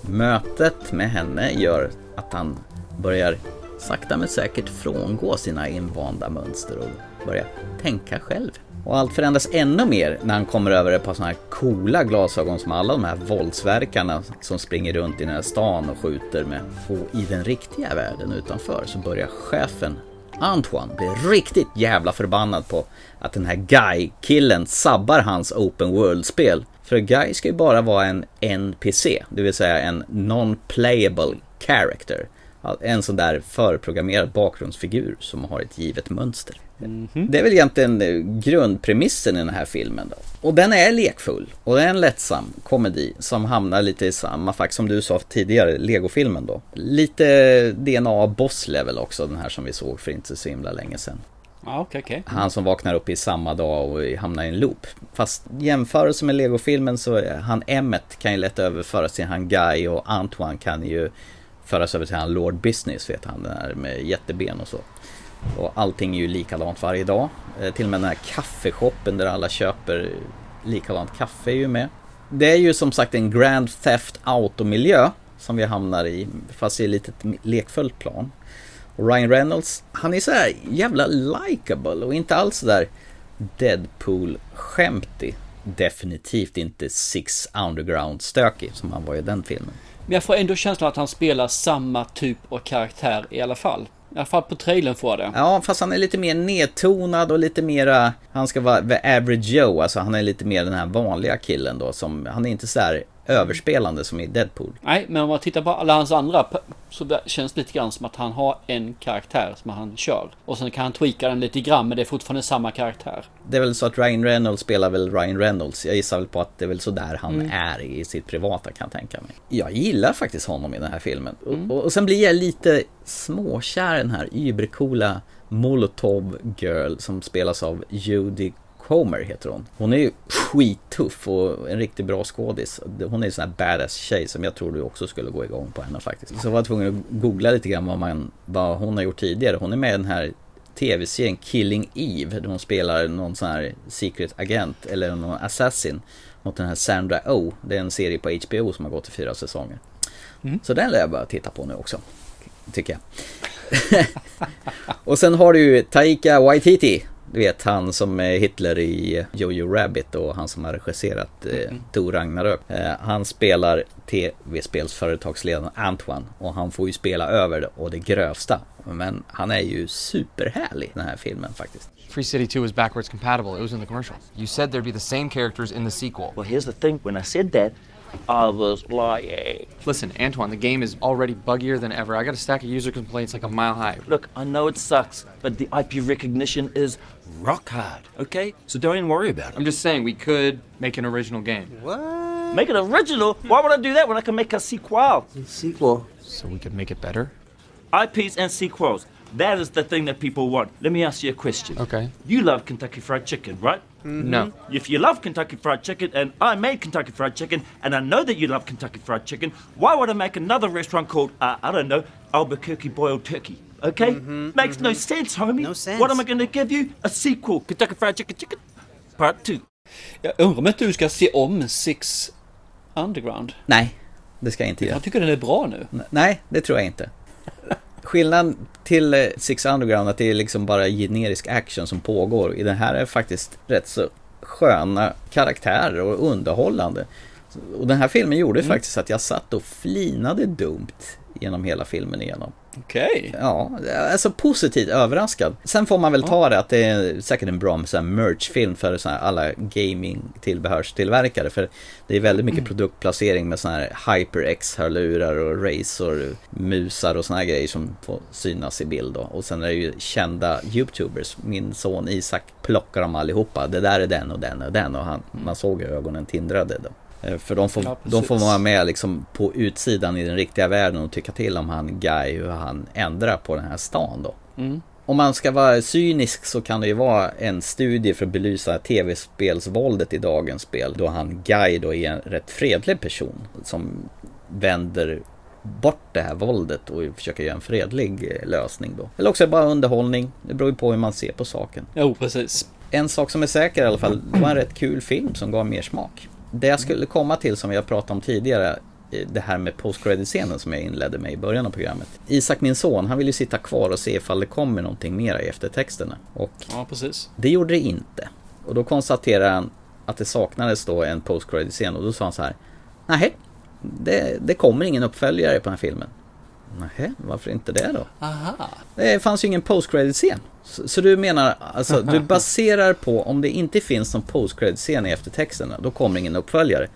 C: mötet med henne gör att han börjar sakta men säkert frångå sina invanda mönster och börja tänka själv. Och allt förändras ännu mer när han kommer över ett par sådana här coola glasögon som alla de här våldsverkarna som springer runt i den här stan och skjuter med. Och i den riktiga världen utanför så börjar chefen Antoine blir riktigt jävla förbannad på att den här Guy-killen sabbar hans open world-spel. För Guy ska ju bara vara en NPC, det vill säga en non-playable character. En sån där förprogrammerad bakgrundsfigur som har ett givet mönster. Det är väl egentligen eh, grundpremissen i den här filmen då. Och den är lekfull och det är en lättsam komedi som hamnar lite i samma fack som du sa tidigare, Lego-filmen då. Lite DNA Boss Level också, den här som vi såg för inte så himla länge sedan.
B: Ja, okej, okej.
C: Han som vaknar upp i samma dag och hamnar i en loop. Fast jämförelse med Lego-filmen så är han Emmet kan ju lätt överföras till han Guy och Antoine kan ju föras över till han Lord Business, vet han, den här med jätteben och så. Och allting är ju likadant varje dag. Eh, till och med den här kaffeshoppen där alla köper likadant kaffe är ju med. Det är ju som sagt en Grand Theft Auto-miljö som vi hamnar i, fast i ett litet lekfullt plan. Och Ryan Reynolds, han är så här jävla likable och inte alls så där Deadpool-skämtig. Definitivt inte Six Underground-stökig som han var i den filmen.
B: Men jag får ändå känslan att han spelar samma typ av karaktär i alla fall. I alla fall på trailern får jag det.
C: Ja, fast han är lite mer nedtonad och lite mera, han ska vara the average Joe, alltså han är lite mer den här vanliga killen då som, han är inte så här överspelande som i Deadpool.
B: Nej, men om man tittar på alla hans andra så känns det lite grann som att han har en karaktär som han kör. Och sen kan han tweaka den lite grann men det är fortfarande samma karaktär.
C: Det är väl så att Ryan Reynolds spelar väl Ryan Reynolds. Jag gissar väl på att det är väl så där han
B: Mm.
C: är i sitt privata kan jag tänka mig. Jag gillar faktiskt honom i den här filmen. Och, och, och sen blir jag lite småkär i den här übercoola Molotov Girl som spelas av Judy Comer heter hon. Hon är ju skittuff och en riktigt bra skådis. Hon är en sån här badass tjej som jag tror du också skulle gå igång på henne faktiskt. Så jag var tvungen att googla lite grann vad, man, vad hon har gjort tidigare. Hon är med i den här tv-serien Killing Eve där hon spelar någon sån här secret agent eller någon assassin mot den här Sandra Oh. Det är en serie på HBO som har gått i fyra säsonger. Mm. Så den lär jag bara titta på nu också. Tycker jag. och sen har du Taika Waititi. Du vet han som är Hitler i Jojo Rabbit och han som har regisserat eh, mm. Tor Ragnarök. Eh, han spelar tv-spelsföretagsledaren Antoine och han får ju spela över det och det grövsta. Men han är ju superhärlig den här filmen faktiskt.
M: Free City 2 is backwards compatible. It was in the commercial. You said there'd be the same characters in the sequel.
N: Well, here's the thing. When I said that, I was like,
M: Listen, Antoine, the game is already buggier than ever. I got a stack of user complaints like a mile high.
N: Look, I know it sucks, but the IP recognition is rock hard, okay? So don't even worry about it.
M: I'm just saying, we could make an original game.
N: What? Make it original? Why would I do that when I can make a sequel?
M: Sequel? So we could make it better?
N: IPs and sequels. That is the thing that people want. Let me ask you a question.
M: Okay.
N: You love Kentucky Fried Chicken, right?
M: Mm-hmm. No.
N: If you love Kentucky Fried Chicken and I made Kentucky Fried Chicken and I know that you love Kentucky Fried Chicken, why would I make another restaurant called, uh, I don't know, Albuquerque Boiled Turkey? Okay?
O: Mm-hmm,
N: Makes no sense, homie.
O: No sense.
N: What am I to give you? A sequel, Kentucky Fried Chicken Chicken Part 2.
B: Jag undrar om inte du ska se om Six Underground?
C: Nej, det ska jag inte göra.
B: Jag tycker den är bra nu.
C: Nej, det tror jag inte. Skillnaden till eh, Six Underground att det är liksom bara generisk action som pågår. I den här är faktiskt rätt så sköna karaktärer och underhållande. Och den här filmen gjorde mm. faktiskt att jag satt och flinade dumt genom hela filmen igenom.
B: Okej. Okay.
C: Ja, alltså positivt överraskad. Sen får man väl ta det att det är säkert en bra merch-film för så alla gaming-tillbehörstillverkare. För det är väldigt mycket mm. produktplacering med sådana här HyperX-hörlurar och Razer, musar och sådana här grejer som får synas i bild. Då. Och sen är det ju kända YouTubers. Min son Isak plockar dem allihopa. Det där är den och den och den och han, man såg hur ögonen tindrade. Då. Eh, för de får, ja, de får vara med liksom på utsidan i den riktiga världen och tycka till om han Guy, hur han ändrar på den här stan då.
B: Mm.
C: Om man ska vara cynisk så kan det ju vara en studie för att belysa tv-spelsvåldet i dagens spel. Då han Guy då är en rätt fredlig person som vänder bort det här våldet och försöker göra en fredlig eh, lösning då. Eller också bara underhållning. Det beror ju på hur man ser på saken.
B: Jo, precis.
C: En sak som är säker i alla fall, det var en rätt kul film som gav mer smak. Det jag skulle komma till som vi har pratat om tidigare det här med post scenen som jag inledde med i början av programmet. Isak, min son, han vill ju sitta kvar och se ifall det kommer någonting mera i eftertexterna. Och
B: ja, precis.
C: Det gjorde det inte. Och då konstaterade han att det saknades då en post scen och då sa han så här. Nej, det, det kommer ingen uppföljare på den här filmen. Nej, varför inte det då?
B: Aha.
C: Det fanns ju ingen post scen så, så, du menar, alltså du baserar på om det inte finns någon post scen i eftertexterna, då kommer ingen uppföljare.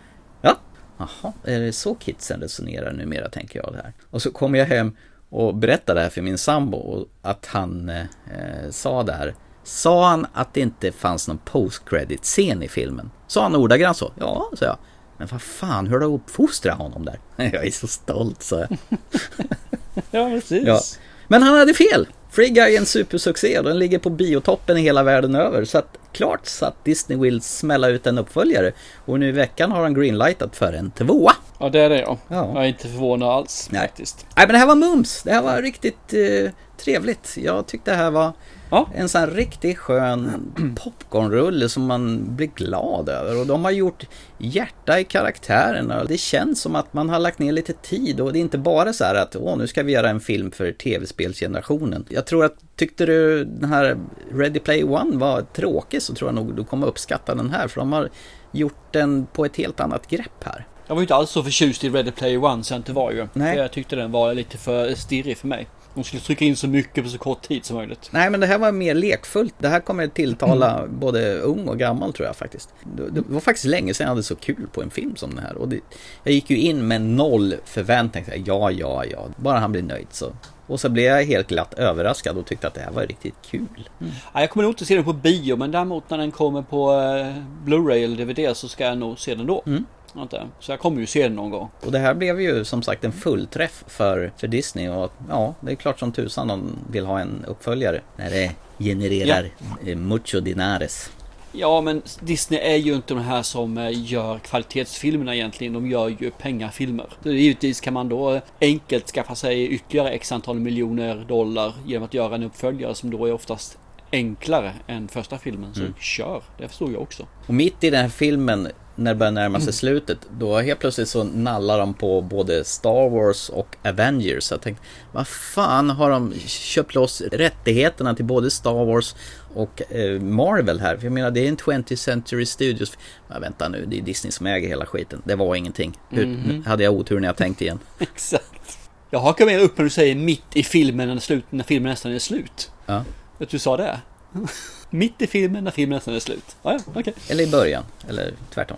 C: Ja, jaha, är det så kidsen resonerar numera tänker jag det här. Och så kommer jag hem och berättar det här för min sambo och att han eh, sa det här. Sa han att det inte fanns någon post scen i filmen? Sa han ordagrant så? Ja, sa jag. Men vad fan, hur har du uppfostrat honom där? Jag är så stolt, så jag.
B: ja, precis.
C: Ja. Men han hade fel. Free Guy är en supersuccé och den ligger på biotoppen i hela världen över. Så att klart så att Disney vill smälla ut en uppföljare. Och nu i veckan har han greenlightat för en tvåa.
B: Ja, det är det ja. ja. Jag är inte förvånad alls
C: Nej.
B: faktiskt.
C: Nej, men det här var mums. Det här var riktigt eh, trevligt. Jag tyckte det här var Ja. En sån här riktigt skön popcornrulle som man blir glad över. Och de har gjort hjärta i karaktärerna. Det känns som att man har lagt ner lite tid och det är inte bara så här att åh, nu ska vi göra en film för tv-spelsgenerationen. Jag tror att tyckte du den här Ready Play One var tråkig så tror jag nog du kommer uppskatta den här. För de har gjort den på ett helt annat grepp här.
B: Jag var ju inte alls så förtjust i Ready Play One så jag inte var ju.
C: Nej.
B: Jag tyckte den var lite för stirrig för mig. De skulle trycka in så mycket på så kort tid som möjligt.
C: Nej, men det här var mer lekfullt. Det här kommer tilltala mm. både ung och gammal tror jag faktiskt. Det, var faktiskt länge sedan jag hade så kul på en film som den här. Och det, jag gick ju in med noll förväntningar. Ja, ja, ja. Bara han blir nöjd så. Och så blev jag helt glatt överraskad och tyckte att det här var riktigt kul.
B: Mm. Ja, jag kommer nog inte se den på bio, men däremot när den kommer på eh, Blu-ray eller DVD så ska jag nog se den då.
C: Mm.
B: Inte. Så jag kommer ju se den någon gång.
C: Och det här blev ju som sagt en fullträff för, för Disney och ja, det är klart som tusan de vill ha en uppföljare. När det genererar ja. mucho dinares.
B: Ja, men Disney är ju inte de här som eh, gör kvalitetsfilmerna egentligen. De gör ju pengafilmer. Så givetvis kan man då enkelt skaffa sig ytterligare x antal miljoner dollar genom att göra en uppföljare som då är oftast enklare än första filmen. Så mm. kör, det förstår jag också.
C: Och mitt i den här filmen när det börjar närma sig mm. slutet, då helt plötsligt så nallar de på både Star Wars och Avengers. Så jag tänkte, vad fan har de köpt loss rättigheterna till både Star Wars och eh, Marvel här? För jag menar, det är en 20th Century Studios. Men vänta nu, det är Disney som äger hela skiten. Det var ingenting. Hur, mm -hmm. hade jag otur när jag tänkte igen.
B: Exakt. Jag hakar med upp när du säger mitt i filmen när, slut, när filmen nästan är slut.
C: Ja.
B: Att du sa det. Mitt i filmen när filmen nästan är slut. Ah, ja, okay.
C: Eller i början, eller tvärtom.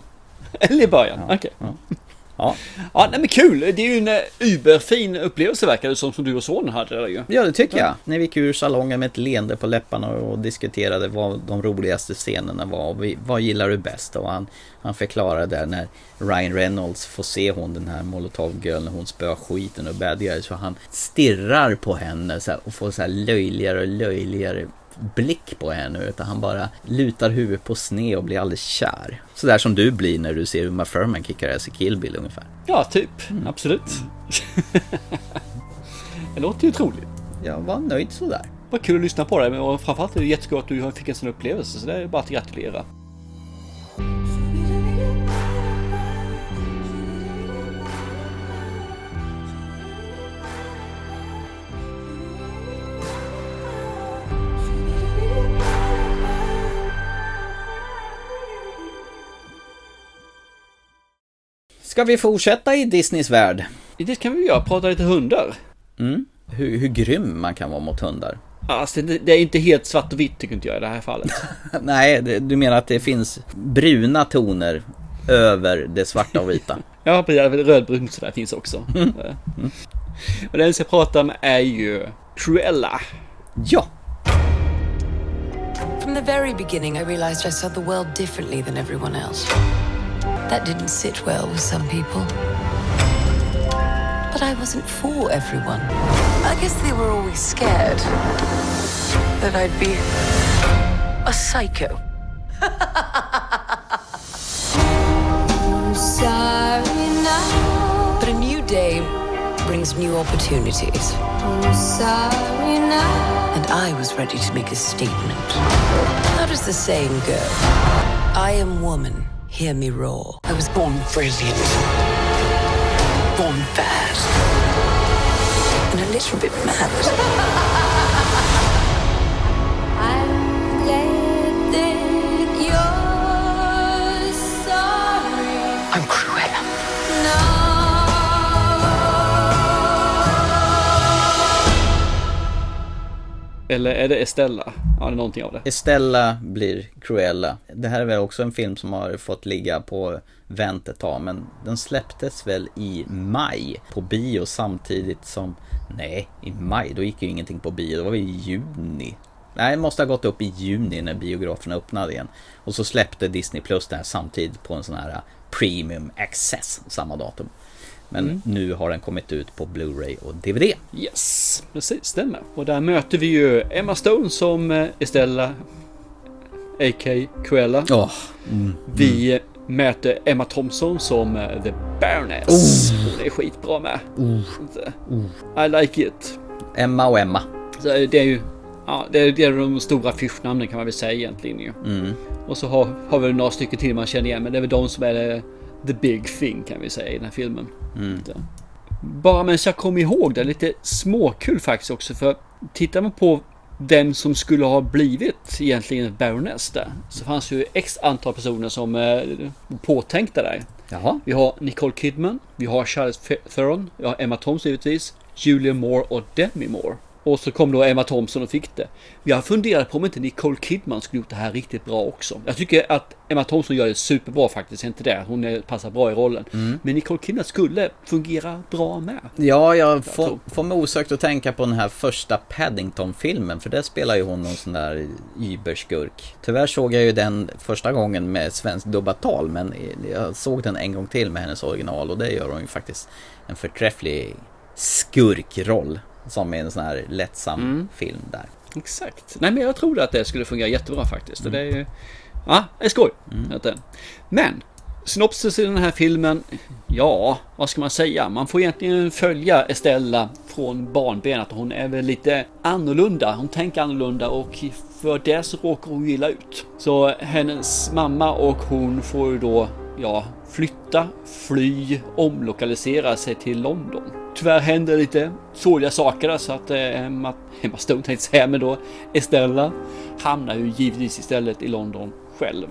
B: eller i början, ja, okej. Okay. Ja. Ja. ja, nej men kul. Det är ju en uh, uberfin upplevelse verkar det som, som du och sonen hade. Ju.
C: Ja, det tycker jag. När vi gick ur salongen med ett leende på läpparna och diskuterade vad de roligaste scenerna var. Vi, vad gillar du bäst? Och han, han förklarade där när Ryan Reynolds får se hon den här Molotov Girl när hon spöar skiten och bad guys. Så han stirrar på henne så här, och får så här löjligare och löjligare blick på henne utan han bara lutar huvudet på sne och blir alldeles kär. Sådär som du blir när du ser Uma Thurman kickar ass i Kill Bill ungefär.
B: Ja, typ. Mm. Absolut. det låter ju otroligt.
C: Jag var nöjd sådär.
B: Vad kul att lyssna på det och framförallt är det jättekul att du fick en sån upplevelse så det är bara att gratulera.
C: Ska vi fortsätta i Disneys värld?
B: Det kan vi göra, prata lite hundar.
C: Mm. Hur, hur grym man kan vara mot hundar.
B: Alltså det, det är inte helt svart och vitt tycker inte jag i det här fallet.
C: Nej, det, du menar att det finns bruna toner över det svarta och vita?
B: ja, precis. Rödbrunt sådär finns också. Mm. Mm. Och den jag ska prata om är ju Cruella.
C: Ja.
O: From the very beginning I realized I saw the world differently than everyone else. That didn't sit well with some people. But I wasn't for everyone. I guess they were always scared that I'd be a psycho. but a new day brings new opportunities. And I was ready to make a statement. How does the saying go? I am woman. Hear me roar. I was born brilliant. Born fast. And a little bit mad.
B: Eller är det Estella? Ja, det är någonting av det.
C: Estella blir Cruella. Det här är väl också en film som har fått ligga på vänt ett tag. Men den släpptes väl i maj på bio samtidigt som... Nej, i maj. Då gick ju ingenting på bio. Det var vi i juni. Nej, det måste ha gått upp i juni när biograferna öppnade igen. Och så släppte Disney Plus det här samtidigt på en sån här Premium Access samma datum. Men mm. nu har den kommit ut på Blu-ray och DVD.
B: Yes, precis, stämmer. Och där möter vi ju Emma Stone som eh, Estella, A.K. Cruella.
C: Oh. Mm.
B: Vi mm. möter Emma Thompson som eh, The Baroness. Oh. Hon är skitbra med.
C: Oh.
B: oh. I like it.
C: Emma och Emma.
B: Så det är ju Ja, det är, det är de stora affischnamnen kan man väl säga egentligen ju.
C: Mm.
B: Och så har, har vi några stycken till man känner igen, men det är väl de som är det the big thing kan vi säga i den här filmen.
C: Mm.
B: Bara men jag kommer ihåg det, lite småkul faktiskt också för tittar man på vem som skulle ha blivit egentligen Baroness där. Så fanns ju x antal personer som eh, påtänkta där.
C: Jaha.
B: Vi har Nicole Kidman, vi har Charles Theron, vi har Emma Thompson givetvis, Julia Moore och Demi Moore. Och så kom då Emma Thompson och fick det. Jag funderade på om inte Nicole Kidman skulle gjort det här riktigt bra också. Jag tycker att Emma Thompson gör det superbra faktiskt, inte det. Hon passar bra i rollen.
C: Mm.
B: Men Nicole Kidman skulle fungera bra med.
C: Ja, jag får, får mig osökt att tänka på den här första Paddington-filmen, för där spelar ju hon någon sån där überskurk. Tyvärr såg jag ju den första gången med svensk dubbat tal, men jag såg den en gång till med hennes original och det gör hon ju faktiskt en förträfflig skurkroll. Som en sån här lättsam
B: Mm.
C: film där.
B: Exakt. Nej men jag tror att det skulle fungera jättebra faktiskt. Och det är ju... Ja, det är skoj. Du. Men synopsis i den här filmen, ja, vad ska man säga? Man får egentligen följa Estella från barnbenet. Hon är väl lite annorlunda. Hon tänker annorlunda och för det så råkar hon illa ut. Så hennes mamma och hon får ju då, ja, flytta, fly, omlokalisera sig till London. Tyvärr händer lite sorgliga saker så att eh, Emma, Emma Stone tänkte säga, men då Estella hamnar ju givetvis istället i London själv.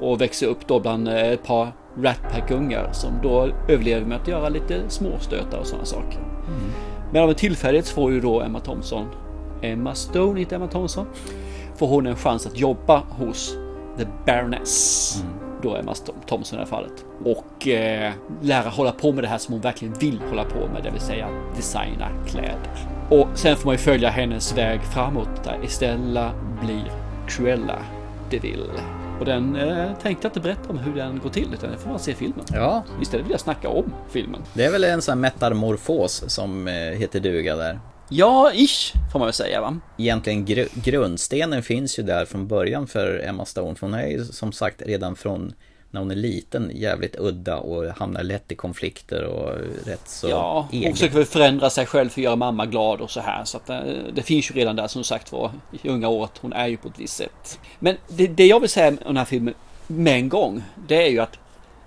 B: Och växer upp då bland eh, ett par Rat Pack-ungar som då överlever med att göra lite småstötar och sådana saker. Men av en tillfällighet får ju då Emma Thompson, Emma Stone, inte Emma Thompson, får hon en chans att jobba hos The Baroness. Då Emma Thompson i det här fallet. Och eh, lära hålla på med det här som hon verkligen vill hålla på med, det vill säga designa kläder. Och sen får man ju följa hennes väg framåt där Estella blir Cruella de Vil. Och den eh, tänkte jag inte berätta om hur den går till, utan det får man se filmen.
C: Ja.
B: Istället vill jag snacka om filmen.
C: Det är väl en sån här metamorfos som eh, heter duga där.
B: Ja, ish, får man väl säga va?
C: Egentligen gru- grundstenen finns ju där från början för Emma Stone. För hon är ju som sagt redan från när hon är liten jävligt udda och hamnar lätt i konflikter och rätt så
B: Ja, hon försöker väl förändra sig själv för att göra mamma glad och så här. Så att eh, det finns ju redan där som sagt var i unga år att hon är ju på ett visst sätt. Men det, det jag vill säga om den här filmen med en gång, det är ju att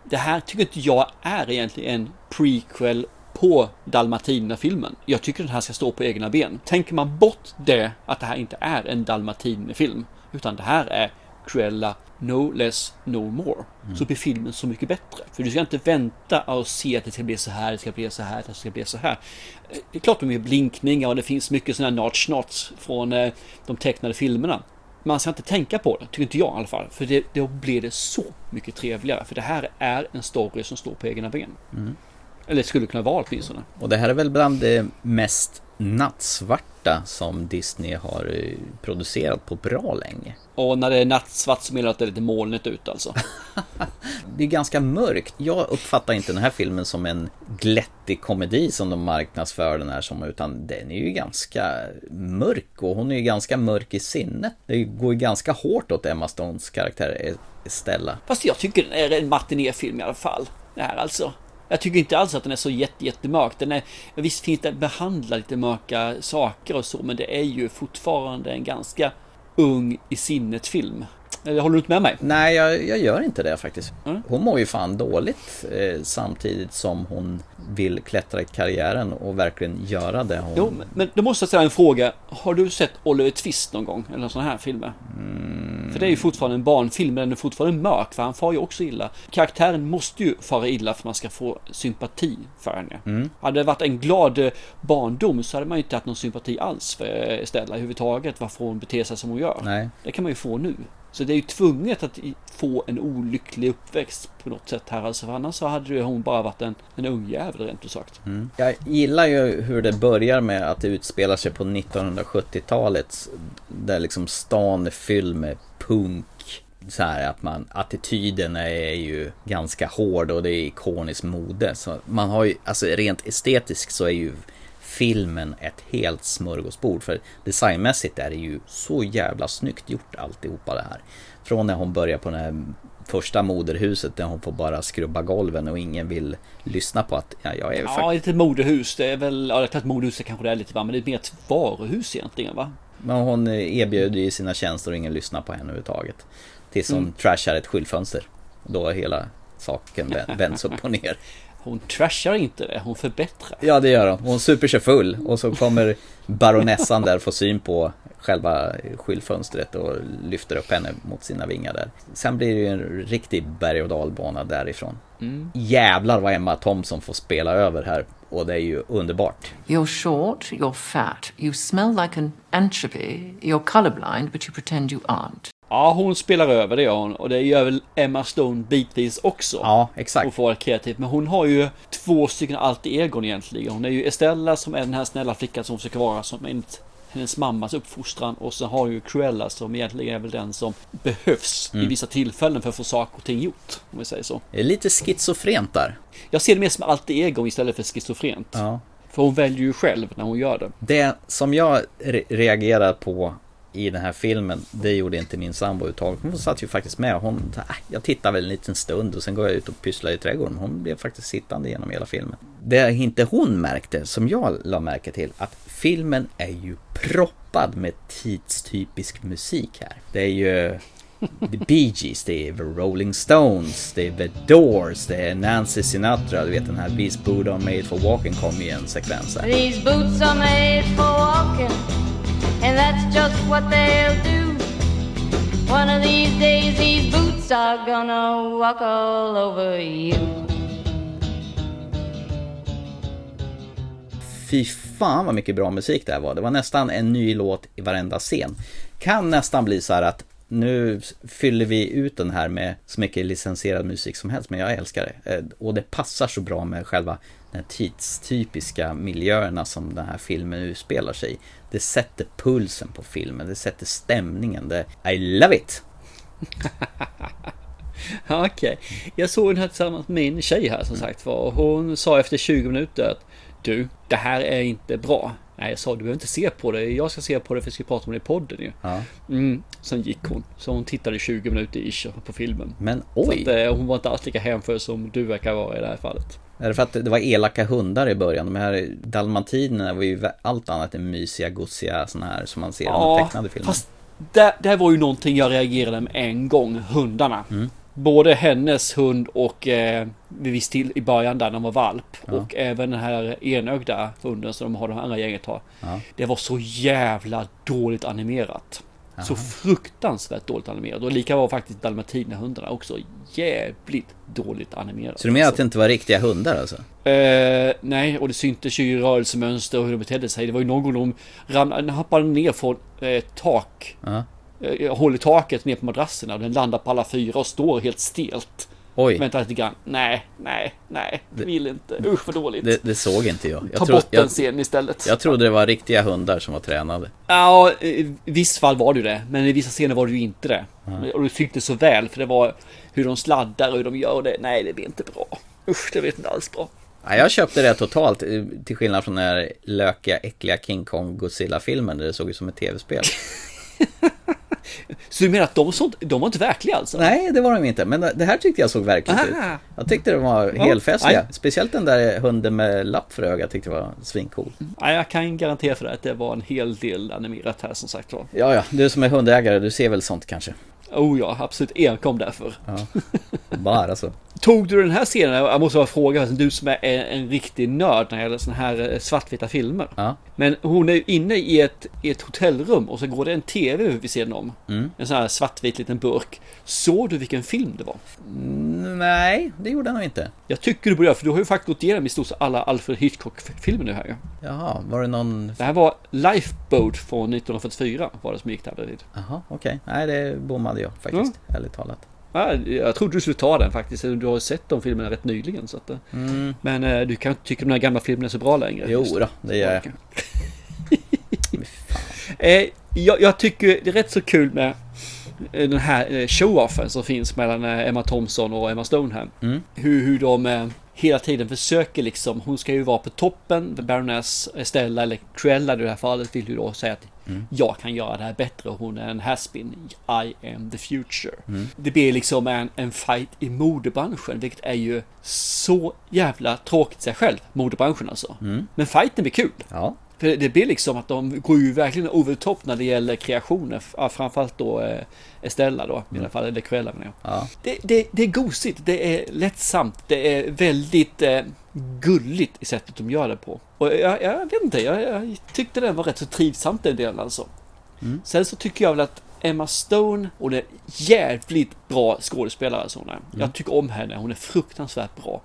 B: det här tycker inte jag är egentligen en prequel på Dalmatinerfilmen. Jag tycker den här ska stå på egna ben. Tänker man bort det, att det här inte är en Dalmatinerfilm, utan det här är Cruella No less, no more. Så blir filmen så mycket bättre. För du ska inte vänta och se att det ska bli så här, det ska bli så här, det ska bli så här. Det är klart de är blinkningar och det finns mycket sådana här notch knots från eh, de tecknade filmerna. Man ska inte tänka på det, tycker inte jag i alla fall. För det, då blir det så mycket trevligare. För det här är en story som står på egna ben.
C: Mm.
B: Eller skulle kunna vara åtminstone.
C: Och det här är väl bland det mest nattsvarta som Disney har eh, producerat på bra länge.
B: Och när det är nattsvart så menar jag att det är lite molnigt ut alltså.
C: Det är ganska mörkt. Jag uppfattar inte den här filmen som en glättig komedi som de marknadsför den här som, utan den är ju ganska mörk och hon är ju ganska mörk i sinnet. Det går ju ganska hårt åt Emma Stones karaktär Estella.
B: Fast jag tycker den är en matinéfilm i alla fall. Det här alltså. Jag tycker inte alls att den är så jätte, jättemörk. Den är, visst finns det behandla lite mörka saker och så, men det är ju fortfarande en ganska ung i sinnet film. Eller håller du inte med mig?
C: Nej, jag, jag gör inte det faktiskt. Hon mår ju fan dåligt eh, samtidigt som hon vill klättra i karriären och verkligen göra det hon...
B: Jo, men- då måste jag ställa en fråga. Har du sett Oliver Twist någon gång? Eller sådana här filmer? För det är ju fortfarande en barnfilm, men den är fortfarande mörk, för han far ju också illa. Karaktären måste ju fara illa för att man ska få sympati för henne.
C: Mm.
B: Hade det varit en glad eh, barndom så hade man ju inte haft någon sympati alls för eh, Estella överhuvudtaget, varför hon beter sig som hon gör.
C: Nej.
B: Det kan man ju få nu. Så det är ju tvunget att få en olycklig uppväxt på något sätt här alltså, för annars så hade ju hon bara varit en, en ung jävel rent ut sagt.
C: Mm. Jag gillar ju hur det börjar med att det utspelar sig på 1970-talet. Där liksom stan är fylld med punk. Så här att man, attityden är ju ganska hård och det är ikoniskt mode. Så man har ju, alltså rent estetiskt så är ju filmen ett helt smörgåsbord. För designmässigt är det ju så jävla snyggt gjort alltihopa det här. Från när hon börjar på det här första moderhuset där hon får bara skrubba golven och ingen vill lyssna på att ja, jag är
B: Ja, lite modehus. Det är väl, ja, det är klart modehus kanske det är lite va, men det är mer ett varuhus egentligen va?
C: Men hon erbjuder ju sina tjänster och ingen lyssnar på henne överhuvudtaget. Tills hon
B: Mm.
C: trashar ett skyltfönster. Då hela saken vä- vänds upp och ner.
B: Hon trashar inte det, hon förbättrar.
C: Ja det gör hon. Hon super sig full och så kommer baronessan där få syn på själva skyltfönstret och lyfter upp henne mot sina vingar där. Sen blir det ju en riktig berg och dalbana därifrån.
B: Mm.
C: Jävlar vad Emma Thompson får spela över här och det är ju underbart.
P: You're short, you're fat, you smell like an anchovy, you're colorblind but you pretend you aren't.
B: Ja, hon spelar över det gör hon. Och det gör väl Emma Stone bitvis också.
C: Ja, exakt.
B: Hon får vara kreativ. Men hon har ju två stycken alter egon egentligen. Hon är ju Estella som är den här snälla flickan som hon försöker vara som enligt hennes mammas uppfostran. Och så har ju Cruella som egentligen är väl den som behövs
C: Mm.
B: i vissa tillfällen för att få saker och ting gjort. Om vi säger så.
C: Det är lite schizofrent där.
B: Jag ser det mer som alter egon istället för schizofrent.
C: Ja.
B: För hon väljer ju själv när hon gör det.
C: Det som jag re- reagerar på i den här filmen, det gjorde inte min sambo uttaget. Hon satt ju faktiskt med. Hon, äh, jag tittar väl en liten stund och sen går jag ut och pysslar i trädgården. Hon blev faktiskt sittande genom hela filmen. Det inte hon märkte, som jag la märke till, att filmen är ju proppad med tidstypisk musik här. Det är ju The Bee Gees, det är The Rolling Stones, det är The Doors, det är Nancy Sinatra, du vet den här These boots are made for walking kom i en sekvens här
Q: and that's just what they'll do. One of these days, these boots are gonna walk all over you.
C: Fy fan vad mycket bra musik det här var. Det var nästan en ny låt i varenda scen. Kan nästan bli så här att nu fyller vi ut den här med så mycket licensierad musik som helst, men jag älskar det. Eh, och det passar så bra med själva tidstypiska miljöerna som den här filmen utspelar sig i. Det sätter pulsen på filmen, det sätter stämningen. Det, I love it!
B: Okej, jag såg den här tillsammans med min tjej här som sagt var. och Hon sa efter 20 minuter att du, det här är inte bra. Nej, jag sa du behöver inte se på det. Jag ska se på det för vi ska prata om det i podden ju.
C: Ja.
B: Mm, sen gick hon. Så hon tittade 20 minuter ish på filmen.
C: Men oj!
B: att, eh, hon var inte alls lika hänförd som du verkar vara i det här fallet.
C: Är det för att det var elaka hundar i början? De här dalmatinerna var ju allt annat än mysiga, gosiga såna här som man ser i de tecknade filmerna.
B: fast det, det här var ju någonting jag reagerade med en gång. Hundarna.
C: Mm.
B: Både hennes hund och eh, vid viss till i början där när de var valp.
C: Ja.
B: Och även den här enögda hunden som de har, de andra gänget har.
C: Ja.
B: Det var så jävla dåligt animerat. Så
C: Aha.
B: fruktansvärt dåligt animerat. Och lika var faktiskt dalmatinerhundarna också jävligt dåligt animerade.
C: Så du menar att det inte var riktiga hundar alltså?
B: Eh, nej, och det syntes ju i rörelsemönster och hur de betedde sig. Det var ju någon gång de ramlade, hoppade ner från eh, tak.
C: Ja.
B: Eh, håll i taket ner på madrasserna och den landar på alla fyra och står helt stelt.
C: Oj.
B: Vänta lite grann. Nej, nej, nej.
C: Det-
B: vill inte. Usch vad dåligt.
C: Det, det såg inte jag. jag
B: Ta
C: tro-
B: bort den scenen istället.
C: jag trodde det var riktiga hundar som var tränade.
B: Ja, i viss fall var det det. Men i vissa scener var det ju inte det. Och det syntes så väl för det var hur de sladdar och hur de gör det. Nej, det blir inte bra. Usch, det blir inte alls bra.
C: Ja, jag köpte det totalt, eh, till skillnad från den här lökiga, äckliga King Kong Godzilla-filmen där det såg ut som ett tv-spel.
B: Så du menar att de, sånt, de var inte verkliga alltså?
C: Nej, det var de inte, men det här tyckte jag såg verkligt ut.
B: Aha.
C: Jag tyckte de var
B: Ja,
C: helfestliga. Speciellt den där hunden med lapp för ögat tyckte jag var svincool.
B: Ja, jag kan garantera för det att det var en hel del animerat här som sagt var.
C: Ja, ja, du som är hundägare, du ser väl sånt kanske?
B: Oh ja, absolut enkom därför.
C: Ja, bara så.
B: Tog du den här scenen, jag måste bara fråga, du som är en, riktig nörd när det gäller såna här eh, svartvita filmer.
C: Ja.
B: Men hon är ju inne i ett, i ett hotellrum och så går det en TV vid sidan om.
C: Mm.
B: En sån här svartvit liten burk. Såg du vilken film det var?
C: Mm, Nej, det gjorde jag nog inte.
B: Jag tycker du borde göra, för du har ju faktiskt gått igenom i stort sett alla Alfred Hitchcock-filmer nu här ju.
C: Jaha, var det någon...
B: Det här var Lifeboat från 1944 var det som gick där bredvid.
C: Jaha, okej. Nej, det bommade jag faktiskt, ärligt talat.
B: Ja, jag trodde du skulle ta den faktiskt. Du har sett de filmerna rätt nyligen. Så att, eh,
C: Mm.
B: Men eh, du kan inte tycka de här gamla filmerna är så bra längre.
C: Jo då, det gör jag.
B: Eh, jag, jag tycker det är rätt så kul med den här show-offen som finns mellan Emma Thompson och Emma Stone här.
C: Mm.
B: Hur, hur de hela tiden försöker liksom, hon ska ju vara på toppen, Baroness Estella eller Cruella i det här fallet vill ju då säga att
C: Mm.
B: jag kan göra det här bättre och hon är en haspin. I am the future.
C: Mm.
B: Det blir liksom en, en fight i modebranschen, vilket är ju så jävla tråkigt sig själv, modebranschen alltså.
C: Mm.
B: Men fighten blir kul.
C: Ja.
B: För det blir liksom att de går ju verkligen over top när det gäller kreationer. Framförallt då eh, Estella då, i alla fall, eller Cruella menar jag.
C: Ja.
B: Det, det, det är gosigt, det är lättsamt, det är väldigt eh, gulligt i sättet de gör det på. Och jag, jag vet inte, jag, jag tyckte den var rätt så trivsamt den delen alltså.
C: Mm.
B: Sen så tycker jag väl att Emma Stone, hon är jävligt bra skådespelare. Så hon är. Jag tycker om henne, hon är fruktansvärt bra.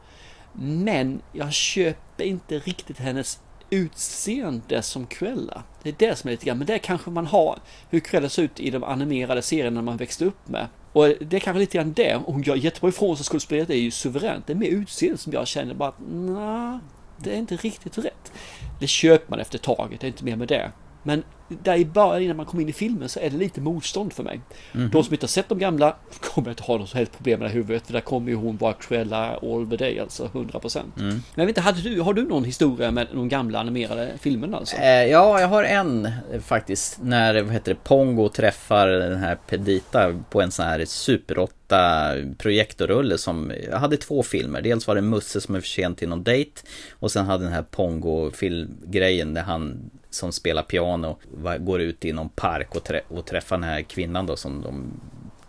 B: Men jag köper inte riktigt hennes utseende som Cruella. Det är det som är lite grann, men det kanske man har hur Cruella ser ut i de animerade serierna man växte upp med. Och det är kanske lite grann det. Hon gör jättebra ifrån sig, skådespeleriet är ju suveränt. Det är mer utseendet som jag känner bara att nej, det är inte riktigt rätt. Det köper man efter taget, det är inte mer med det. Men där i början innan man kommer in i filmen så är det lite motstånd för mig.
C: Mhm.
B: De som inte har sett de gamla kommer inte ha något som helst problem med det huvudet. För där kommer ju hon vara Cruella all the day, alltså 100%.
C: Mm.
B: Men inte, hade du, har du någon historia med de gamla animerade filmerna alltså?
C: Eh, ja, jag har en eh, faktiskt. När vad heter det, Pongo träffar den här Pedita på en sån här Super 8 projektorrulle som... Jag hade två filmer. Dels var det Musse som är för sent till någon dejt. Och sen hade den här Pongo-filmgrejen där han som spelar piano går ut i någon park och, trä- och träffar den här kvinnan då som de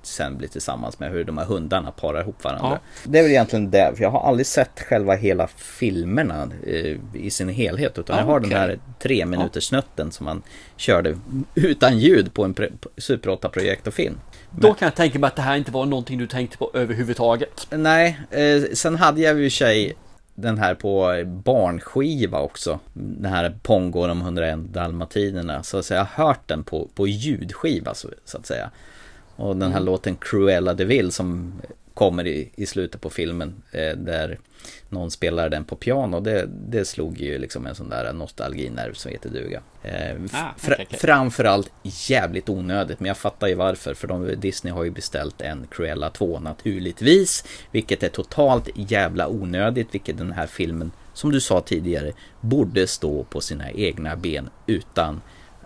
C: sen blir tillsammans med hur de här hundarna parar ihop varandra.
B: Ja.
C: Det är väl egentligen det, för jag har aldrig sett själva hela filmerna eh, i sin helhet utan jag
B: Ja,
C: har den
B: okej.
C: här tre minuters snutten som man körde utan ljud på en Super 8 projektorfilm.
B: Då kan jag tänka mig att det här inte var någonting du tänkte på överhuvudtaget.
C: Nej, eh, sen hade jag ju sig den här på barnskiva också. Den här Pongo och de 101 dalmatinerna. Så, så jag har hört den på, på ljudskiva så, så att säga. Och den här
B: Mm.
C: låten Cruella de Vil som kommer i, i slutet på filmen. Eh, där någon spelar den på piano. Det, det slog ju liksom en sån där nostalginerv som heter duga. Eh,
B: Ah, okej, okej.
C: Framförallt jävligt onödigt, men jag fattar ju varför. För de, Disney har ju beställt en Cruella 2 naturligtvis. Vilket är totalt jävla onödigt, vilket den här filmen, som du sa tidigare, borde stå på sina egna ben utan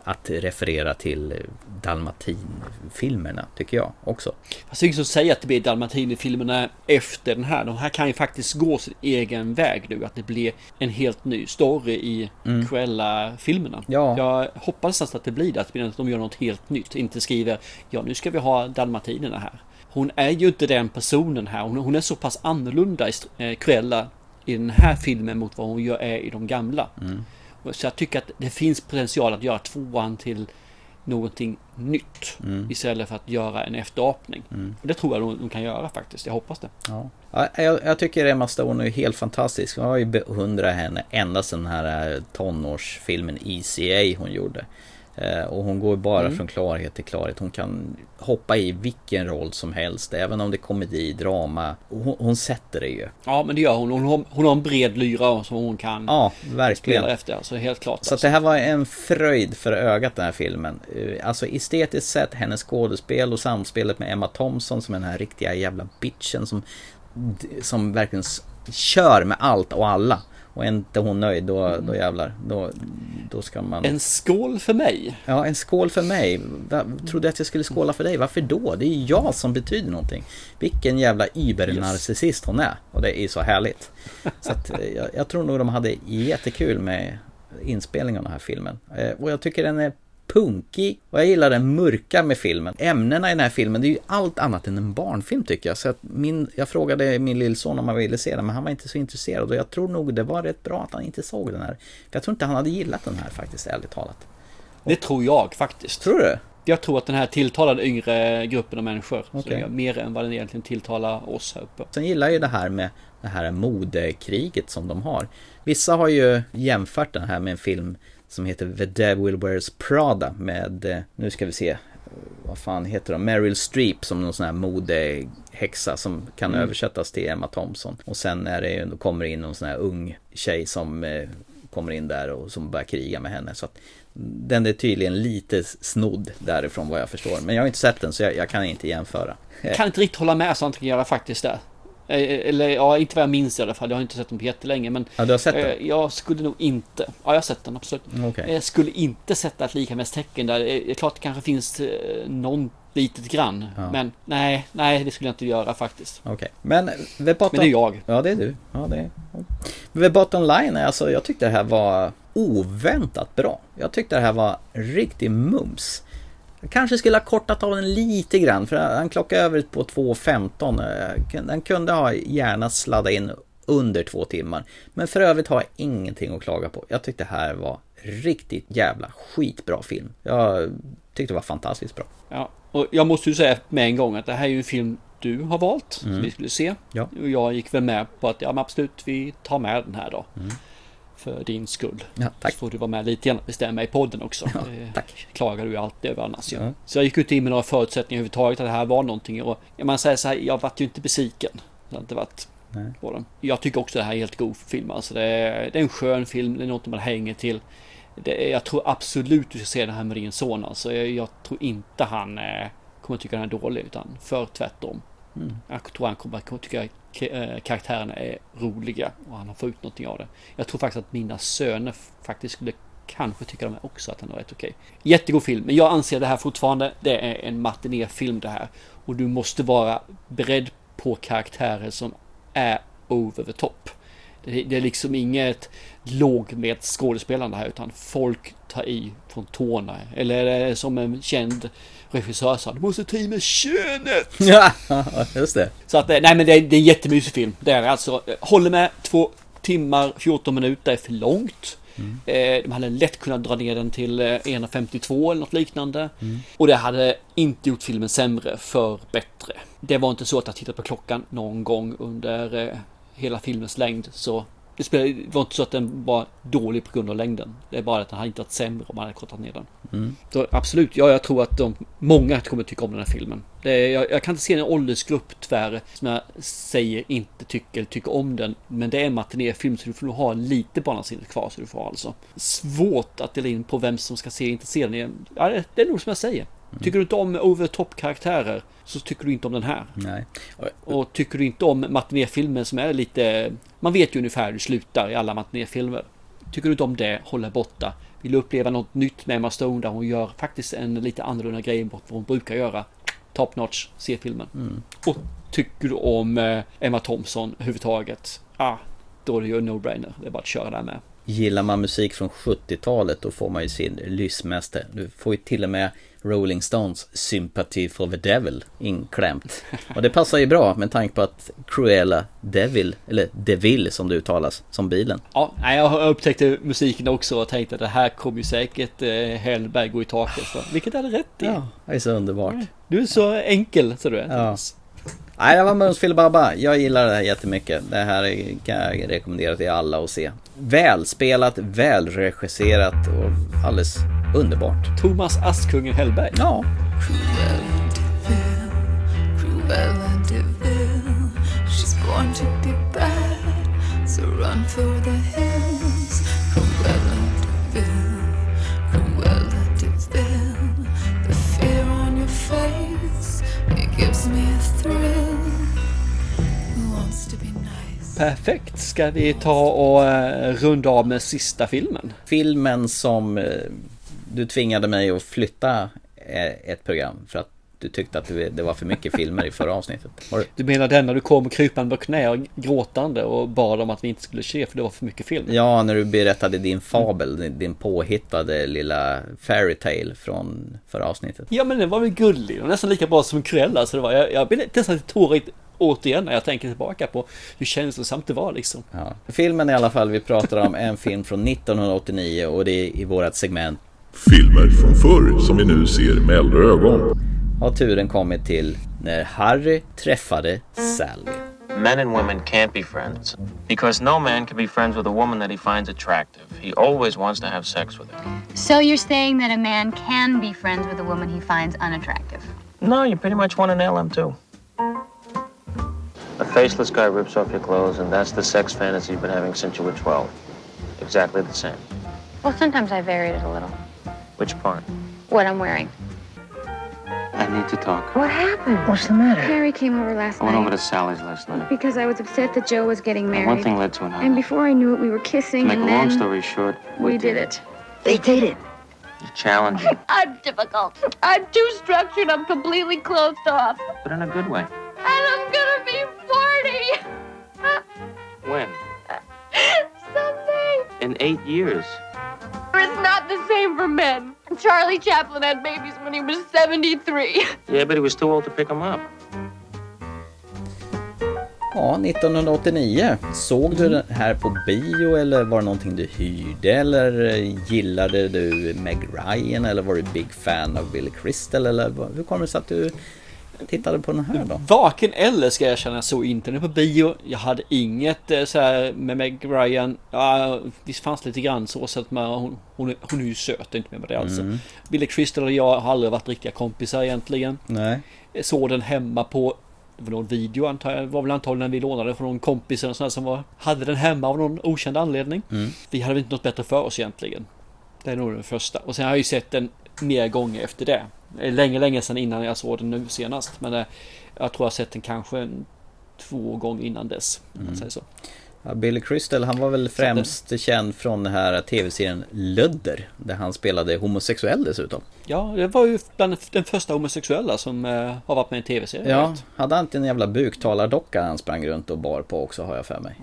C: att referera till Dalmatin-filmerna, tycker jag också.
B: Fast det är som säger att det blir Dalmatini-filmerna efter den här. De här kan ju faktiskt gå sin egen väg nu. Att det blir en helt ny story i
C: Mm.
B: Cruella-filmerna.
C: Ja.
B: Jag hoppas nästan att det blir det. Att att de gör något helt nytt. Inte skriver ja nu ska vi ha Dalmatinerna här. Hon är ju inte den personen här. Hon, hon är så pass annorlunda i eh, Cruella i den här filmen mot vad hon gör är i de gamla.
C: Mm.
B: Så jag tycker att det finns potential att göra tvåan till någonting nytt
C: Mm.
B: istället för att göra en efterapning.
C: Mm.
B: Och det tror jag de, de kan göra faktiskt. Jag hoppas det.
C: Ja. Ja, jag, jag tycker Emma Stone är helt fantastisk. Jag har ju beundrat henne ända sedan den här eh, tonårsfilmen ECA hon gjorde. Eh, Och hon går bara
B: Mm.
C: från klarhet till klarhet. Hon kan hoppa i vilken roll som helst. Även om det är komedi, drama. Hon, hon sätter det ju.
B: Ja, men det gör hon. Hon har, hon har en bred lyra som hon kan
C: Ja, verkligen.
B: spela efter. Alltså helt klart.
C: Så att det här var en fröjd för ögat den här filmen. Eh, Alltså estetiskt sett, hennes skådespel och samspelet med Emma Thompson som är den här riktiga jävla bitchen som, som verkligen kör med allt och alla. Och är inte hon nöjd, då, då jävlar. Då, då ska man...
B: En skål för mig.
C: Ja, en skål för mig. Va, trodde att jag skulle skåla för dig. Varför då? Det är ju jag som betyder någonting. Vilken jävla übernarcissist hon är. Och det är så härligt. Så att, eh, jag, jag tror nog de hade jättekul med inspelningen av den här filmen. Eh, Och jag tycker den är punkig och jag gillar den mörka med filmen. Ämnena i den här filmen, det är ju allt annat än en barnfilm tycker jag. Så att min, jag frågade min lillson om han ville se den, men han var inte så intresserad. Och jag tror nog det var rätt bra att han inte såg den här. För jag tror inte han hade gillat den här faktiskt, ärligt talat.
B: Det tror jag faktiskt.
C: Tror du?
B: Jag tror att den här tilltalar den yngre gruppen av människor. Är mer än vad den egentligen tilltalar oss här uppe.
C: Sen gillar jag ju det här med det här modekriget som de har. Vissa har ju jämfört den här med en film som heter The Devil Wears Prada med, eh, nu ska vi se, vad fan heter de? Meryl Streep som någon sån här modehäxa som kan
B: Mm.
C: översättas till Emma Thompson. Och sen är det ju, då kommer det in någon sån här ung tjej som eh, kommer in där och som börjar kriga med henne. Så att den är tydligen lite snodd därifrån vad jag förstår. Men jag har inte sett den så jag, jag kan inte jämföra.
B: Jag kan inte riktigt hålla med så antingen göra faktiskt där. Eh, Eller ja, inte vad jag minns i alla fall. Jag har inte sett den på jättelänge. Men
C: Ja, du har sett den?
B: eh, jag skulle nog inte. Ja, jag har sett den absolut.
C: Okej.
B: Jag skulle inte sätta ett likamedstecken där. Det är klart det kanske finns eh, någon litet grann.
C: Ja.
B: Men nej, nej, det skulle jag inte göra faktiskt.
C: Okej, men the bottom...
B: Men det är jag.
C: Ja, det är du. Ja, det är... Bottom line alltså, jag tyckte det här var oväntat bra. Jag tyckte det här var riktigt mums. Jag kanske skulle ha kortat av den lite grann, för han klockade över på 2.15. Den kunde ha gärna sladdat in under två timmar. Men för övrigt har jag ingenting att klaga på. Jag tyckte det här var riktigt jävla skitbra film. Jag tyckte det var fantastiskt bra.
B: Ja, och jag måste ju säga med en gång att det här är ju en film du har valt som
C: Mm.
B: vi skulle se.
C: Ja.
B: Och jag gick väl med på att ja men absolut vi tar med den här då.
C: Mm.
B: För din skull.
C: Ja, tack.
B: Så får du vara med lite grann och bestämma i podden också.
C: Ja,
B: det
C: tack.
B: klagar du ju alltid över annars.
C: Ja.
B: Så jag gick ut in med några förutsättningar överhuvudtaget att det här var någonting. Och jag man säger så här, jag vart ju inte besviken. Det har inte varit
C: Nej.
B: på den. Jag tycker också det här är helt god film. Alltså det, är, det är en skön film, det är något man hänger till. Det jag tror absolut du ska se den här med din son. Alltså jag, jag tror inte han eh, kommer tycka den är dålig, utan för tvärtom.
C: Mm.
B: Jag tror han kommer att tycka eh, karaktärerna är roliga och han har fått ut någonting av det. Jag tror faktiskt att mina söner faktiskt skulle kanske tycka de också att han är rätt okej. Jättegod film, men jag anser det här fortfarande, det är en matinéfilm det här. Och du måste vara beredd på karaktärer som är over the top. Det, är liksom inget låg med skådespelande här utan folk tar i från tårna. Eller som en känd regissör sa, du måste ta i med könet!
C: Ja, just det.
B: Så att, eh, nej men det är, det är en jättemysig film. Det är alltså. Eh, Håller med, två timmar, 14 minuter är för långt. Eh, de hade lätt kunnat dra ner den till eh, 1.52 eller något liknande. Och det hade inte gjort filmen sämre för bättre. Det var inte så att jag tittade på klockan någon gång under hela filmens längd. Så det, spelade, det var inte så att den var dålig på grund av längden. Det är bara att den hade inte varit sämre om man hade kortat ner den.
C: Mm.
B: Så absolut, ja, jag tror att de, många kommer tycka om den här filmen. Är, jag, jag kan inte se en åldersgrupp tyvärr som jag säger inte tycker, tycker om den. Men det är en matinéfilm så du får nog ha lite barnasinne kvar. Så du får ha alltså. Svårt att dela in på vem som ska se och inte se den. Ja, det- det är nog som jag säger. Tycker du inte om over top karaktärer så tycker du inte om den här.
C: Nej.
B: Och tycker du inte om matinéfilmer som är lite... Man vet ju ungefär hur det slutar i alla matinéfilmer. Tycker du inte om det, håll dig borta. Vill du uppleva något nytt med Emma Stone där hon gör faktiskt en lite annorlunda grej mot vad hon brukar göra. Top notch, se filmen.
C: Mm.
B: Och tycker du om eh, Emma Thompson överhuvudtaget, ah, då är det ju en no-brainer. Det är bara att köra där med.
C: Gillar man musik från 70-talet då får man ju sin lystmästare. Du får ju till och med Rolling Stones Sympathy for the Devil inklämt. Och det passar ju bra med tanke på att Cruella Devil, eller Devil som det uttalas, som bilen.
B: Ja, jag upptäckte musiken också och tänkte att det här kommer ju säkert eh, Hellberg gå i taket för. Vilket hade rätt i.
C: Ja, det är så underbart.
B: Du är så enkel så du är.
C: Ja. Nej, det var Mums Filibabba. Jag gillar det här jättemycket. Det här är- kan jag rekommendera till alla att se. Välspelat, välregisserat och alldeles underbart.
B: Thomas Askungen Hellberg.
C: Ja.
R: Cruella DeVille, she's born to be bad, so run for the hills. Cruella DeVille, Cruella DeVille, the fear on your face, it gives me
B: Perfekt. Ska vi ta och eh, runda av med sista filmen?
C: Filmen som eh, du tvingade mig att flytta eh, ett program för att du tyckte att det var för mycket filmer i förra avsnittet. Det?
B: Du menar den när du kom krypande på knä och gråtande och bad om att vi inte skulle se för det var för mycket film?
C: Ja, när du berättade din fabel, din- påhittade lilla fairy tale från förra avsnittet.
B: Ja men den var väl gullig och nästan lika bra som Cruella så det var. Jag, jag blir nästan lite tårigt återigen när jag tänker tillbaka på hur känslosamt det var liksom.
C: Ja. Filmen i alla fall vi pratar om en film från 1989 och det är i vårat segment
A: Filmer från förr som vi nu ser med äldre ögon.
C: Har turen kommit till när Harry träffade Sally.
S: Men and women can't be friends because no man can be friends with a woman that he finds attractive. He always wants to have sex with her.
T: So you're saying that a man can be friends with a woman he finds unattractive?
S: No, you pretty much want to nail him too. A faceless guy rips off your clothes, and that's the sex fantasy you've been having since you were 12. Exactly the same.
T: Well, sometimes I varied it a little.
S: Which part?
T: What I'm wearing.
S: I need to talk.
T: What happened? What's the matter? Harry came over last night.
S: I went over to Sally's last night.
T: because I was upset that Joe was getting married.
S: And
T: married.
S: one thing led to another.
T: And before I knew it, we were
S: To
T: kissing,
S: make a long
T: then
S: story short,
T: we did it.
R: They dated.
S: you're challenging,
Q: I'm difficult. I'm too structured. I'm completely closed off.
S: but in a good way.
Q: And I'm gonna be 40
S: When?
Q: someday.
S: In eight years.
Q: It's not the same for men. Charlie Chaplin had babies when he was 73.
S: Yeah, but he was too old to pick him up.
C: Ja, 1989. Såg du den här på bio eller var det någonting du hyrde eller eh, gillade du Meg Ryan eller var du big fan av Billy Crystal eller vad- hur kommer det sig att du tittade på den här då?
B: Varken eller ska jag erkänna, jag såg inte den på bio. Jag hade inget eh, så här med Meg Ryan. Ja, visst fanns lite grann så, så att man, hon, hon, är- hon är ju söt, det inte med det alltså.
C: Mm.
B: Billy Crystal och jag har aldrig varit riktiga kompisar egentligen.
C: Nej.
B: Jag såg den hemma på det var någon video antar jag, det var väl antagligen vi lånade från någon kompis eller sån som var, hade den hemma av någon okänd anledning.
C: Mm.
B: Vi hade väl inte något bättre för oss egentligen. Det är nog den första. Och sen har jag ju sett den mer gånger efter det. Länge, länge sedan innan jag såg den nu senast. Men eh, jag tror jag sett den kanske två gånger innan dess.
C: Mm.
B: så.
C: Ja, Billy Crystal, han var väl främst känd från den här tv-serien Lödder, där han spelade homosexuell dessutom.
B: Ja, det var ju bland den första homosexuella som eh, har varit med i en tv-serie.
C: Ja, hade han inte en jävla buktalardocka han sprang runt och bar på också har jag för mig.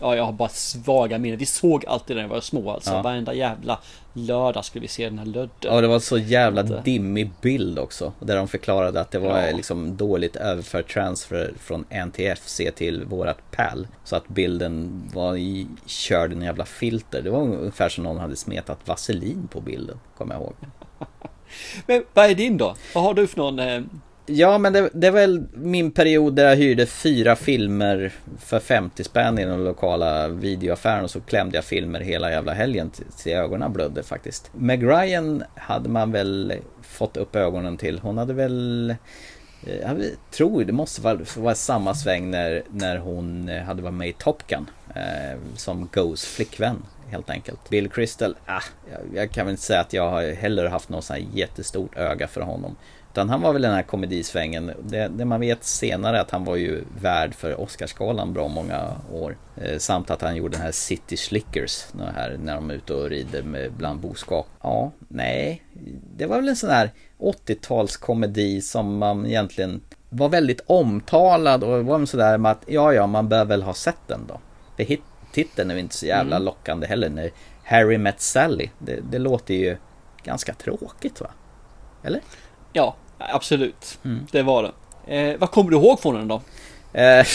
B: Ja, jag har bara svaga minnen. Vi såg alltid när vi var små alltså.
C: Ja.
B: Varenda jävla lördag skulle vi se den här Lödder.
C: Ja, det var så jävla dimmig bild också. Där de förklarade att det var
B: Ja.
C: liksom dåligt överfört transfer från NTFC till vårat PAL. Så att bilden var i, körd en jävla filter. Det var ungefär som någon hade smetat vaselin på bilden, kommer jag ihåg.
B: Men vad är din då? Vad har du för någon?
C: Ja, men det, det är väl min period där jag hyrde fyra filmer för 50 spänn i den lokala videoaffären och så klämde jag filmer hela jävla helgen tills till ögonen blödde faktiskt. Meg Ryan hade man väl fått upp ögonen till. Hon hade väl eh, jag tror det måste vara, vara samma sväng när, när hon eh, hade varit med i Top Gun eh, som Goes flickvän helt enkelt. Bill Crystal, ah, jag, jag kan väl inte säga att jag har heller haft något sånt här jättestort öga för honom. Utan han var väl den här komedisvängen. Det, det man vet senare att han var ju värd för Oscarsgalan bra många år. Eh, samt att han gjorde den här City Slickers. Här, när de är ute och rider med bland boskap. Ja, nej. Det var väl en sån här 80-talskomedi som man egentligen var väldigt omtalad och var sådär med att ja, ja, man bör väl ha sett den då. För hit, titeln är inte så jävla
B: Mm.
C: lockande heller. När Harry Met Sally. Det, det låter ju ganska tråkigt va? Eller?
B: ja, absolut.
C: Mm.
B: Det var det. Eh, vad kommer du ihåg från den då?
C: Eh,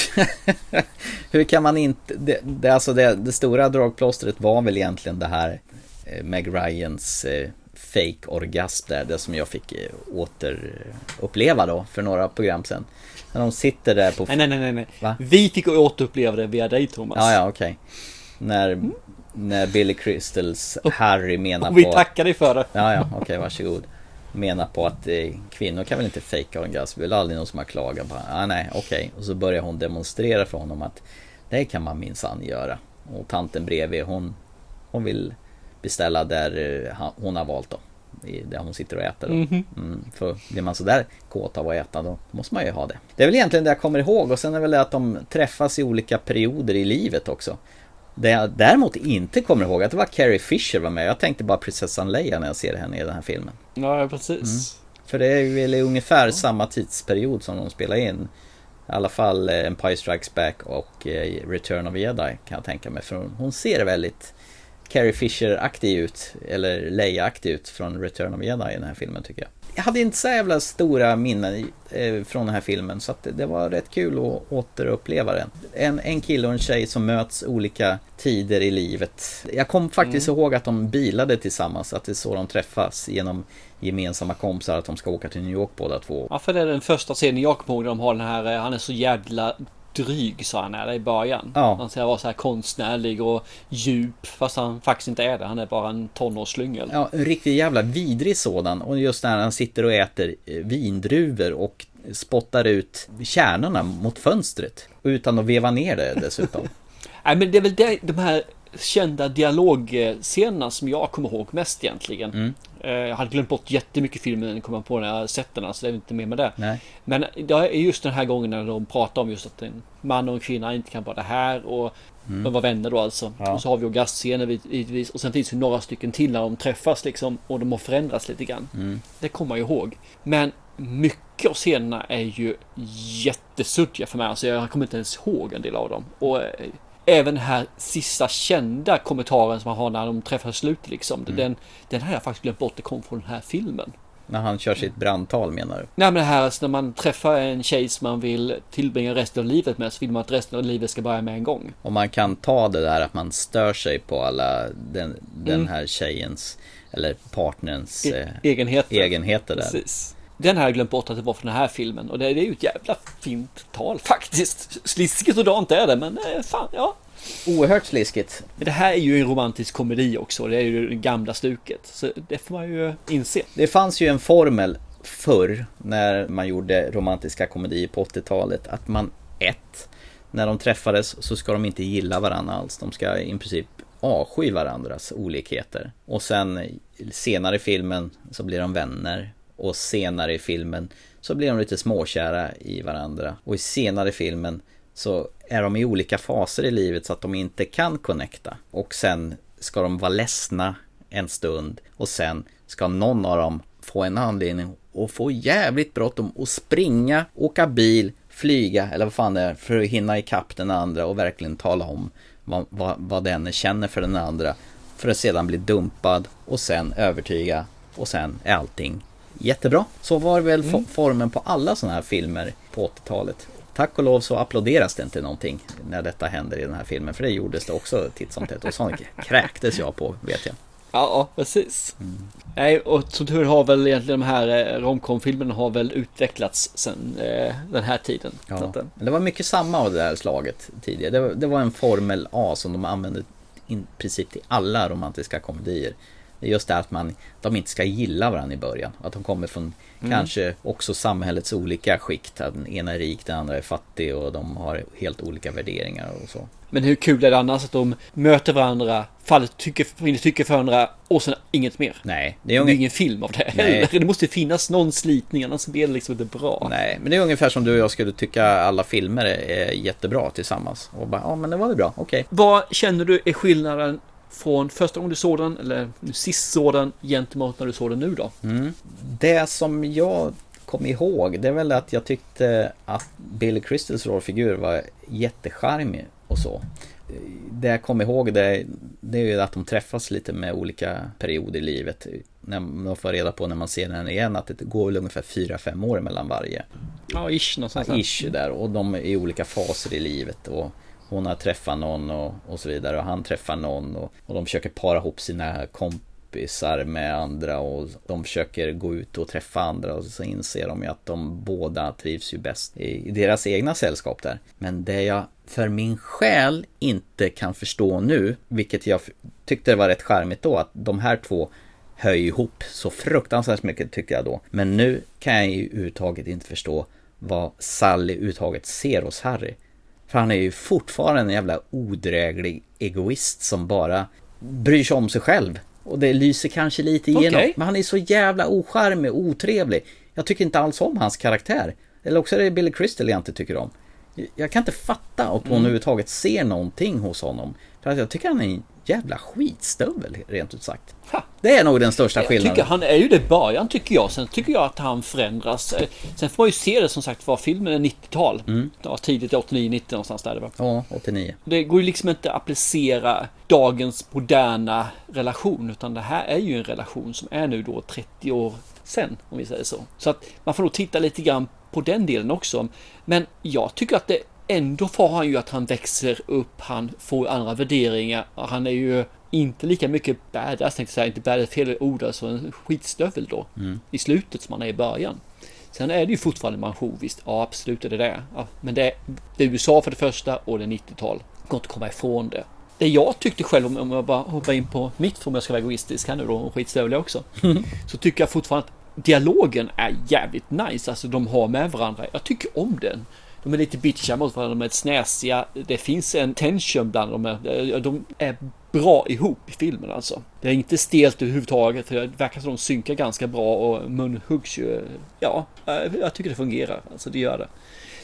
C: Hur kan man inte... Det, det, alltså det, det stora dragplåstret var väl egentligen det här eh, Meg Ryans eh, fake orgasm där, det som jag fick eh, återuppleva då för några program sen. När de sitter där på...
B: Nej, nej, nej, nej.
C: Va?
B: Vi fick återuppleva det via dig Thomas.
C: Ja, ja, okej. När, när Billy Crystals Harry menar
B: Och vi
C: på...
B: tackar dig för det.
C: Ja, ja, okej, varsågod. Menar på att eh, kvinnor kan väl inte fejka orgasm. Det är väl aldrig någon som har klagat på ah, nej, okej. Och så börjar hon demonstrera för honom att det kan man minsann göra. Och tanten bredvid, hon, hon vill beställa där eh, hon har valt då. Där hon sitter och äter då.
B: Mhm.
C: Mm, för blir man sådär kåt av att äta då måste man ju ha det. Det är väl egentligen det jag kommer ihåg och sen är väl det att de träffas i olika perioder i livet också. Det jag däremot inte kommer ihåg att det var Carrie Fisher var med. Jag tänkte bara prinsessan Leia när jag ser henne i den här filmen.
B: Ja, precis.
C: För det är väl ungefär samma tidsperiod som de spelar in. I alla fall eh, Empire Strikes Back och eh, Return of Jedi kan jag tänka mig. För hon- hon ser väldigt Carrie Fisher-aktig ut, eller Leia-aktig ut från Return of Jedi i den här filmen tycker jag. Jag hade inte så jävla stora minnen eh, från den här filmen så att det, var rätt kul att återuppleva den. En, en kille och en tjej som möts olika tider i livet. Jag kom faktiskt
B: Mm.
C: ihåg att de bilade tillsammans, att det är så de träffas genom gemensamma kompisar, att de ska åka till New York båda två.
B: Ja, för det är den första scenen jag kommer ihåg när de har den här, eh, han är så jävla dryg sa han är i början.
C: Ja.
B: Han ska vara så här konstnärlig och djup fast han faktiskt inte är det. Han är bara en tonårsslyngel.
C: Ja, en riktigt jävla vidrig sådan. Och just när han sitter och äter eh, vindruvor och spottar ut kärnorna mot fönstret. Utan att veva ner det dessutom.
B: Nej men det är väl det, de här kända dialogscenerna som jag kommer ihåg mest egentligen.
C: Mm.
B: Eh, Jag hade glömt bort jättemycket filmen kom jag på när jag sett den, så det är inte med med det.
C: Nej.
B: Men det är just den här gången när de pratar om just att en man och en kvinna inte kan vara det här och
C: Mm.
B: de var vänner då alltså.
C: Ja.
B: Och så har vi orgasmscener givetvis och sen finns det några stycken till när de träffas liksom och de har förändrats lite grann.
C: Mm.
B: Det kommer jag ihåg. Men mycket av scenerna är ju jättesuddiga för mig. Alltså jag kommer inte ens ihåg en del av dem. Och eh, även den här sista kända kommentaren som man har när de träffas slut liksom.
C: Mm.
B: Den, den har jag faktiskt glömt bort. Det kom från den här filmen.
C: När han kör sitt brandtal menar du?
B: Nej men det här alltså, när man träffar en tjej som man vill tillbringa resten av livet med så vill man att resten av livet ska börja med en gång.
C: Och man kan ta det där att man stör sig på alla den, den
B: Mm.
C: här tjejens eller partnerns
B: E-
C: eh,
B: egenheter.
C: egenheter där.
B: Precis. Den här jag glömt bort att det var från den här filmen och det, det är ju ett jävla fint tal faktiskt. Sliskigt och dant är det men eh, fan ja.
C: Oerhört sliskigt.
B: Men det här är ju en romantisk komedi också. Det är ju det gamla stuket. Så det får man ju inse.
C: Det fanns ju en formel förr när man gjorde romantiska komedier på 80-talet att man ett när de träffades så ska de inte gilla varandra alls. De ska i princip avsky varandras olikheter. Och sen senare i filmen så blir de vänner. Och senare i filmen så blir de lite småkära i varandra. Och i senare i filmen så är de i olika faser i livet så att de inte kan connecta. Och sen ska de vara ledsna en stund och sen ska någon av dem få en anledning och få jävligt bråttom och springa, åka bil, flyga eller vad fan det är för att hinna ikapp den andra och verkligen tala om vad, vad, vad den känner för den andra för att sedan bli dumpad och sen övertyga och sen är allting jättebra. Så var väl
B: Mm.
C: fo- formen på alla sådana här filmer på 80-talet. Tack och lov så applåderas det inte någonting när detta händer i den här filmen för det gjordes det också titt som tätt och sånt kräktes jag på vet jag.
B: Ja, precis. Nej, och som tur har väl egentligen de här eh, romcom-filmerna har väl utvecklats sen eh, den här tiden.
C: Ja.
B: eh,
C: Men det var mycket samma av det här slaget tidigare. Det var, det var en formel A som de använde i princip till alla romantiska komedier. Det är just det att man, de inte ska gilla varandra i början. Att de kommer från
B: Mm.
C: kanske också samhällets olika skikt. Att den ena är rik, den andra är fattig och de har helt olika värderingar och så.
B: Men hur kul är det annars att de möter varandra, faller tycker, tycker för varandra och sen inget mer?
C: Nej,
B: det är, ingen film av det heller. Det måste finnas någon slitning, annars blir det liksom inte bra.
C: Nej, men det är ungefär som du och jag skulle tycka alla filmer är jättebra tillsammans. Och bara, ja men det var väl bra, okej.
B: Vad känner du är skillnaden från första gången du såg den, eller sist såg den, gentemot när du såg den nu då?
C: Mm. Det som jag kom ihåg, det är väl att jag tyckte att Billy Crystals rollfigur var jättecharmig och så. Det jag kom ihåg det, det är ju att de träffas lite med olika perioder i livet. När man får reda på när man ser den igen att det går väl ungefär 4-5 år mellan varje.
B: Ja, ish någonstans.
C: Ja, ish där och de är i olika faser i livet och hon har träffat någon och, och så vidare och han träffar någon och, och de försöker para ihop sina kompisar med andra och de försöker gå ut och träffa andra och så inser de ju att de båda trivs ju bäst i, i deras egna sällskap där. Men det jag för min själ inte kan förstå nu, vilket jag tyckte var rätt charmigt då, att de här två hör ju ihop så fruktansvärt mycket tyckte jag då. Men nu kan jag ju överhuvudtaget inte förstå vad Sally överhuvudtaget ser hos Harry. För han är ju fortfarande en jävla odräglig egoist som bara bryr sig om sig själv. Och det lyser kanske lite igenom.
B: Okej.
C: Men han är så jävla ocharmig och otrevlig. Jag tycker inte alls om hans karaktär. Eller också är det Billy Crystal jag inte tycker om. Jag kan inte fatta att hon
B: Mm.
C: överhuvudtaget ser någonting hos honom. För att jag tycker han är en jävla skitstövel rent ut sagt. Det är nog den största skillnaden.
B: tycker han är ju det i början tycker jag. Sen tycker jag att han förändras. Eh, Sen får man ju se det som sagt var filmen är 90-tal. Ja, tidigt 89-90 någonstans där det var.
C: Ja, 89.
B: Det går ju liksom inte att applicera dagens moderna relation. Utan det här är ju en relation som är nu då 30 år sen. Om vi säger så. Så att man får nog titta lite grann på den delen också. Men jag tycker att det ändå får han ju att han växer upp. Han får andra värderingar. Han är ju inte lika mycket badass tänkte jag säga. Inte badass fel ord. Alltså en skitstövel då.
C: Mm.
B: I slutet som han är i början. Sen är det ju fortfarande manchot visst. Ja absolut är det det. Ja, men det är, det är USA för det första och det är 90-tal. Går inte att komma ifrån det. Det jag tyckte själv, om- om jag bara hoppar in på mitt om jag ska vara egoistisk här nu då och skitstövlig också. så tycker jag fortfarande att dialogen är jävligt nice. Alltså de har med varandra. Jag tycker om den. De är lite bitchiga mot varandra, de är snäsiga. Det finns en tension bland dem. De är bra ihop i filmen alltså. Det är inte stelt överhuvudtaget. Det verkar som de synkar ganska bra och munhuggs ju. Ja, jag tycker det fungerar. Alltså det gör det.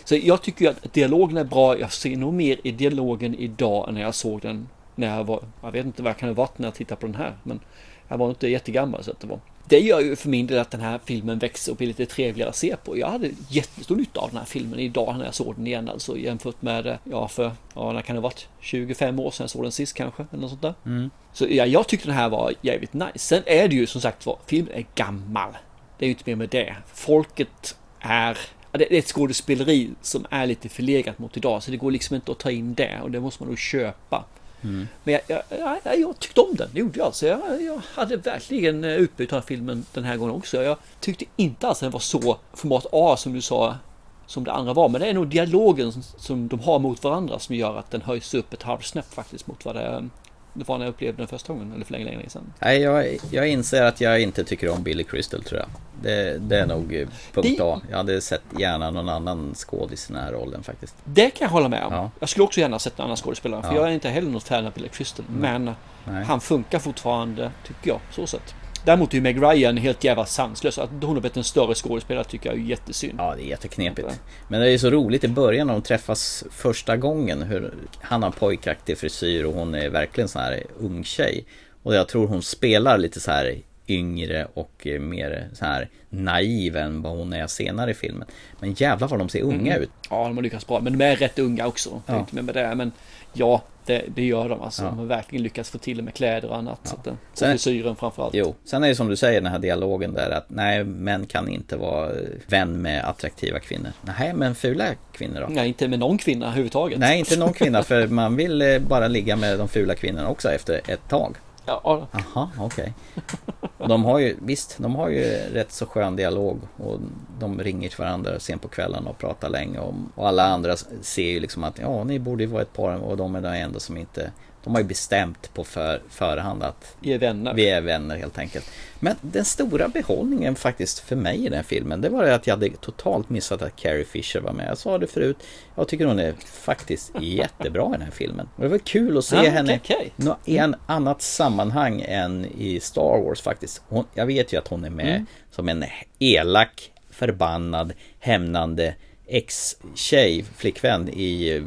B: Så jag tycker ju att dialogen är bra. Jag ser nog mer i dialogen idag än när jag såg den när jag var, jag vet inte vad jag kan ha varit när jag tittade på den här. Men jag var inte jättegammal så att det var. Det gör ju för min del att den här filmen växer och blir lite trevligare att se på. Jag hade jättestor nytta av den här filmen idag när jag såg den igen alltså jämfört med, eh, ja för, ja när kan det ha varit? 25 år sedan jag såg den sist kanske, eller något sånt där.
C: Mm.
B: Så ja, jag tyckte den här var jävligt nice. Sen är det ju som sagt var, filmen är gammal. det är ju inte mer med det. Folket är det är ett skådespeleri som är lite förlegat mot idag så det går liksom inte att ta in det och det måste man nog köpa.
C: Mm.
B: Men jag, jag, jag, jag tyckte om den, det gjorde jag. alltså. jag, jag hade verkligen eh, utbyte av filmen den här gången också. Jag tyckte inte alls den var så format A som du sa som det andra var. Men det är nog dialogen som, som de har mot varandra som gör att den höjs upp ett halvsnäpp faktiskt mot vad det, det var när jag upplevde den första gången eller för länge, länge sedan.
C: Nej, jag, jag inser att jag inte tycker om Billy Crystal tror jag. Det, det är nog eh, punkt
B: Det-
C: A. Jag hade sett gärna någon annan skådis i den här rollen faktiskt.
B: Det kan jag hålla med om.
C: Ja.
B: Jag skulle också gärna sett en annan skådespelare. För
C: Ja.
B: jag är inte heller något fan av Billy Crystal.
C: Mm.
B: Men
C: Nej.
B: han funkar fortfarande, tycker jag, så sett. Däremot är ju Meg Ryan helt jävla sanslös. Att hon har blivit en större skådespelare tycker jag är jättesynd.
C: Ja, det är jätteknepigt. Men det är så roligt i början när de träffas första gången. Hur han har pojkaktig frisyr och hon är verkligen sån här ung tjej. Och jag tror hon spelar lite så här yngre och eh, mer så här naiv än vad hon är senare i filmen. Men jävlar vad de ser unga
B: Mm.
C: ut.
B: Ja, de har lyckats bra. Men de är rätt unga också.
C: Ja.
B: inte med det. Men ja, det, det gör de alltså.
C: Ja.
B: De har verkligen lyckats få till det med kläder och annat. Så att, och
C: Sen-
B: frisyren framförallt.
C: Jo, sen är det som du säger den här dialogen där att nej, män kan inte vara eh, vän med attraktiva kvinnor. Nej, men fula kvinnor då?
B: Nej, inte med någon kvinna överhuvudtaget.
C: Nej, inte någon kvinna för man vill eh, bara ligga med de fula kvinnorna också efter ett tag.
B: Ja,
C: Aha, okej. Okay. De har ju, visst, de har ju rätt så skön dialog och de ringer till varandra sen på kvällen och pratar länge om, och alla andra ser ju liksom att ja, ni borde ju vara ett par och de är de enda som inte de har ju bestämt på för, förhand att
B: Vi är vänner.
C: vi är vänner helt enkelt. Men den stora behållningen faktiskt för mig i den filmen, det var det att jag hade totalt missat att Carrie Fisher var med. Jag sa det förut, jag tycker hon är faktiskt jättebra i den här filmen. Och det var kul att se
B: okej,
C: henne
B: okej.
C: nå- i en annat sammanhang än i Star Wars faktiskt. Hon, jag vet ju att hon är med
B: Mm.
C: som en elak, förbannad, hämnande ex-tjej, flickvän i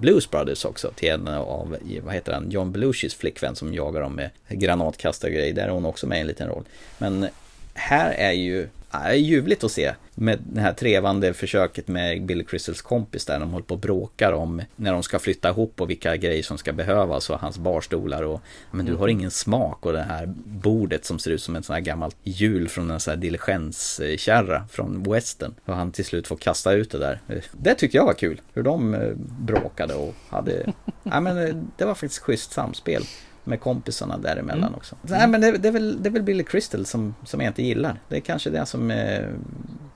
C: Blues Brothers också till en av, vad heter han, John Belushis flickvän som jagar dem med granatkastargrej. Där är hon också med i en liten roll. Men här är ju är ljuvligt att se med det här trevande försöket med Billy Crystals kompis där de håller på och bråkar om när de ska flytta ihop och vilka grejer som ska behövas och hans barstolar och men du har ingen smak och det här bordet som ser ut som en sån här gammalt hjul från en sån här diligenskärra från western. Och han till slut får kasta ut det där. Det tyckte jag var kul hur de eh, bråkade och hade, ja men eh, det var faktiskt schysst samspel med kompisarna däremellan
B: Mm.
C: också. Så, nej, men det, det, är väl, det är väl Billy Crystal som, som jag inte gillar. Det är kanske det som eh,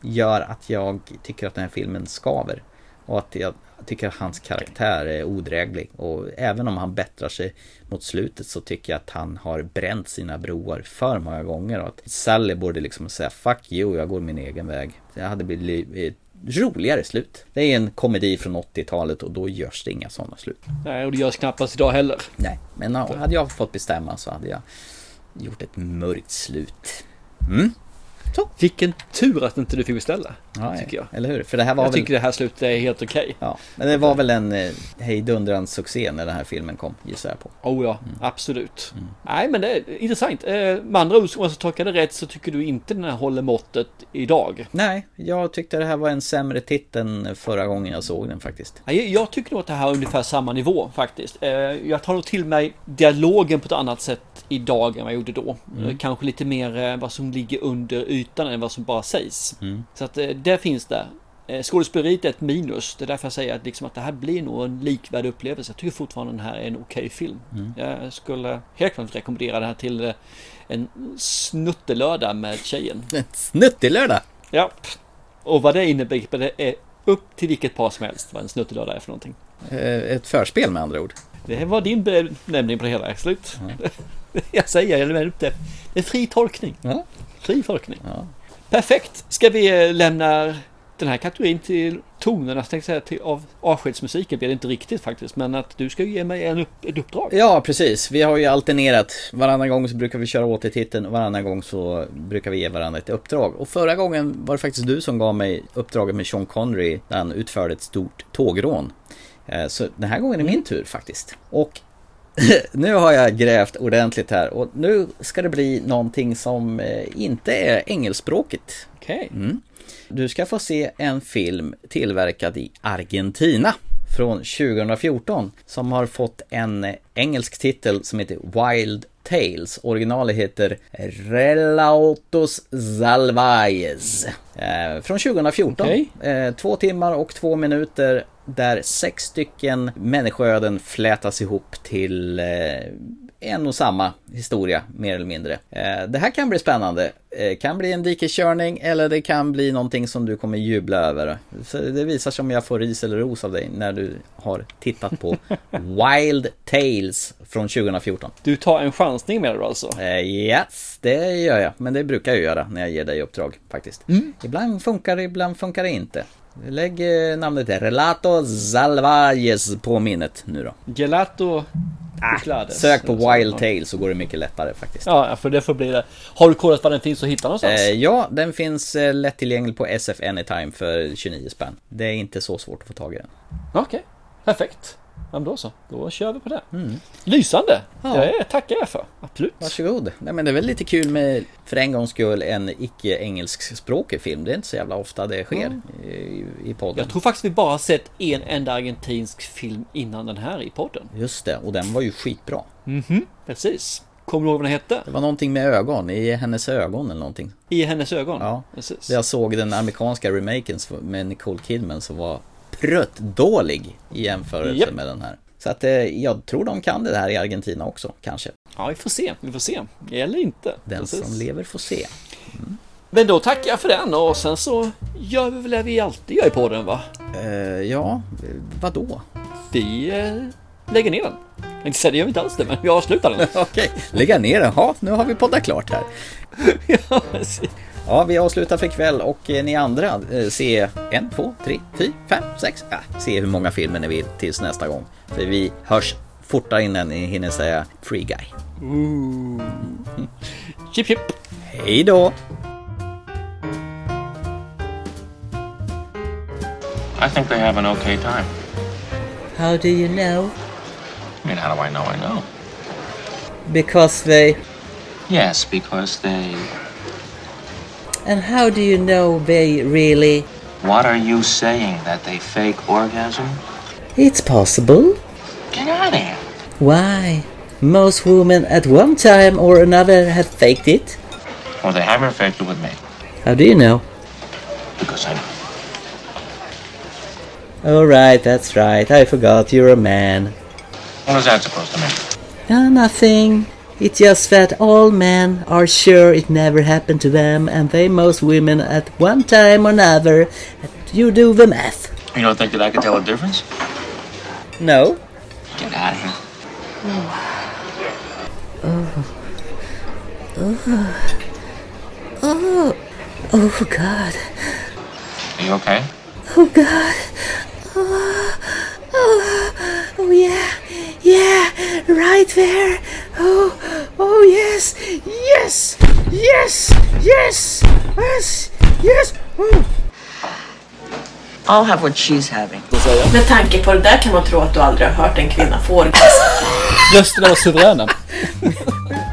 C: gör att jag tycker att den här filmen skaver. Och att jag tycker att hans karaktär är odräglig. Och även om han bättrar sig mot slutet så tycker jag att han har bränt sina broar för många gånger. Och att Sally borde liksom säga Fuck you, jag går min egen väg. Det hade blivit ett roligare slut. Det är en komedi från 80-talet och då görs det inga sådana slut.
B: Nej, och det görs knappast idag heller.
C: Nej, men hade jag fått bestämma så hade jag gjort ett mörkt slut. Mm.
B: Vilken tur att inte du fick beställa.
C: Ja,
B: tycker jag.
C: Eller hur? För det här var
B: jag
C: väl...
B: tycker det här slutet är helt okej.
C: Ja, men det var väl en eh, hejdundrande succé när den här filmen kom, gissar jag på.
B: Oh ja, absolut. Nej, men det är intressant. Eh, med andra ord, om jag tolkar det rätt så tycker du inte den här håller måttet idag.
C: Nej, jag tyckte det här var en sämre titt än förra gången jag såg den faktiskt.
B: Nej, Jag tycker nog att det här är ungefär samma nivå faktiskt. Eh, Jag tar nog till mig dialogen på ett annat sätt idag än vad jag gjorde då.
C: Mm.
B: Kanske lite mer vad som ligger under ytan än vad som bara sägs.
C: Mm.
B: Så att eh, det finns där. Eh, Skådespeleriet är ett minus. Det är därför jag säger att, liksom att det här blir nog en likvärdig upplevelse. Jag tycker fortfarande den här är en okej film.
C: Mm.
B: Jag skulle helt klart rekommendera den här till eh, en snuttelördag med tjejen.
C: Snuttelördag?
B: Ja. Och vad det innebär, det är upp till vilket par som helst vad en snuttelördag är för någonting.
C: Ett förspel med andra ord.
B: Det var din benämning på det hela, slut. jag säger, jag lämnar upp det. Det är fri tolkning.
C: Ja.
B: Fri tolkning. Perfekt. Ska vi eh, lämna den här kategorin till tonerna, tänkte säga, till av avskedsmusiken blir det inte riktigt faktiskt, men att du ska ge mig en upp, ett uppdrag.
C: Ja, precis. Vi har ju alternerat. Varannan gång så brukar vi köra återtiteln och varannan gång så brukar vi ge varandra ett uppdrag. Och förra gången var det faktiskt du som gav mig uppdraget med Sean Connery där han utförde ett stort tågrån. Eh, Så den här gången är min tur faktiskt. Och nu har jag grävt ordentligt här och nu ska det bli någonting som eh, inte är engelskspråkigt.
B: Okej.
C: Mm. Du ska få se en film tillverkad i Argentina från 2014 som har fått en eh, engelsk titel som heter Wild Tales. Originalet heter Relautos Salvajes. Eh, från 2014.
B: Okej.
C: Eh, två timmar och två minuter där sex stycken människoöden flätas ihop till eh, en och samma historia, mer eller mindre. Eh, det här kan bli spännande. Eh, kan bli en dikeskörning eller det kan bli någonting som du kommer jubla över. Så det visar sig om jag får ris eller ros av dig när du har tittat på Wild Tales från 2014.
B: Du tar en chansning med det då alltså?
C: Yes, det gör jag. Men det brukar jag göra när jag ger dig uppdrag faktiskt. Ibland funkar det, ibland funkar det inte. Lägg eh, namnet Relato Salvajes på minnet nu då.
B: Gelato Choklades.
C: Sök på Wild Tales så går det mycket lättare faktiskt.
B: Ja, för det får bli det. Har du kollat var den finns att hitta någonstans?
C: Eh, ja, den finns eh, lättillgänglig på SF Anytime för 29 spänn. Det är inte så svårt att få tag i den.
B: Okej, perfekt. Ja, men då så. Då kör vi på det. Lysande!
C: Mm. Ja.
B: Det tackar jag för. Absolut.
C: Varsågod. Nej, men det är väl lite kul med, för en gångs skull, en icke-engelskspråkig film. Det är inte så jävla ofta det sker i, i podden.
B: Jag tror faktiskt vi bara sett en enda argentinsk film innan den här i podden.
C: Just det, och den var ju skitbra.
B: Mhm, precis. Kommer du ihåg vad den hette?
C: Det var någonting med ögon, i hennes ögon eller någonting.
B: I hennes ögon?
C: Ja,
B: Precis.
C: jag såg den amerikanska remaken med Nicole Kidman som var pruttdålig i jämförelse
B: Japp.
C: med den här. Så att eh, jag tror de kan det här i Argentina också, kanske.
B: Ja, vi får se. Vi får se. Eller inte.
C: Den
B: Precis.
C: som lever får se.
B: Men då tackar jag för den och sen så gör vi väl det vi alltid gör i podden va?
C: Eh, ja, vad då?
B: Vi eh, lägger ner den. Jag säga det gör vi inte alls det, men vi avslutar den.
C: Okej, lägga ner den. Ja, nu har vi poddat klart här.
B: ja, precis.
C: Ja, vi avslutar för ikväll och eh, ni andra eh, se en, två, tre, fyra, fem, sex. Ja, se hur många filmer ni vill tills nästa gång. För vi hörs fortare innan ni hinner säga Free Guy.
B: Ooh. Chip chip.
C: Hej då!
S: I think they have an okay time.
G: How do you know?
S: I mean, how do I know I know?
G: Because they.
S: Yes, because they.
G: And how do you know they really.
S: What are you saying? That they fake orgasm?
G: It's possible.
S: Get out of here.
G: Why? Most women at one time or another have faked it.
S: Well, they haven't faked it with me.
G: How do you know?
S: Because I know.
G: Alright, that's right. I forgot you're a man.
S: What is that supposed to mean?
G: Uh, nothing. It's just that all men are sure it never happened to them, and they most women at one time or another. You do the math.
S: You don't think that I can tell a difference?
G: No.
S: Get out of here.
G: Oh. Oh. Oh. Oh, God.
S: Are you okay?
G: Oh, God. Oh. Oh. Oh, yeah. Yeah. Right there. Oh. Oh, yes. Yes. Yes. Yes. Yes. Yes. Oh.
U: I'll have what she's having.
V: Med tanke på det där kan man tro att du aldrig har hört en kvinna få orgasm.
B: Rösten var suveräna.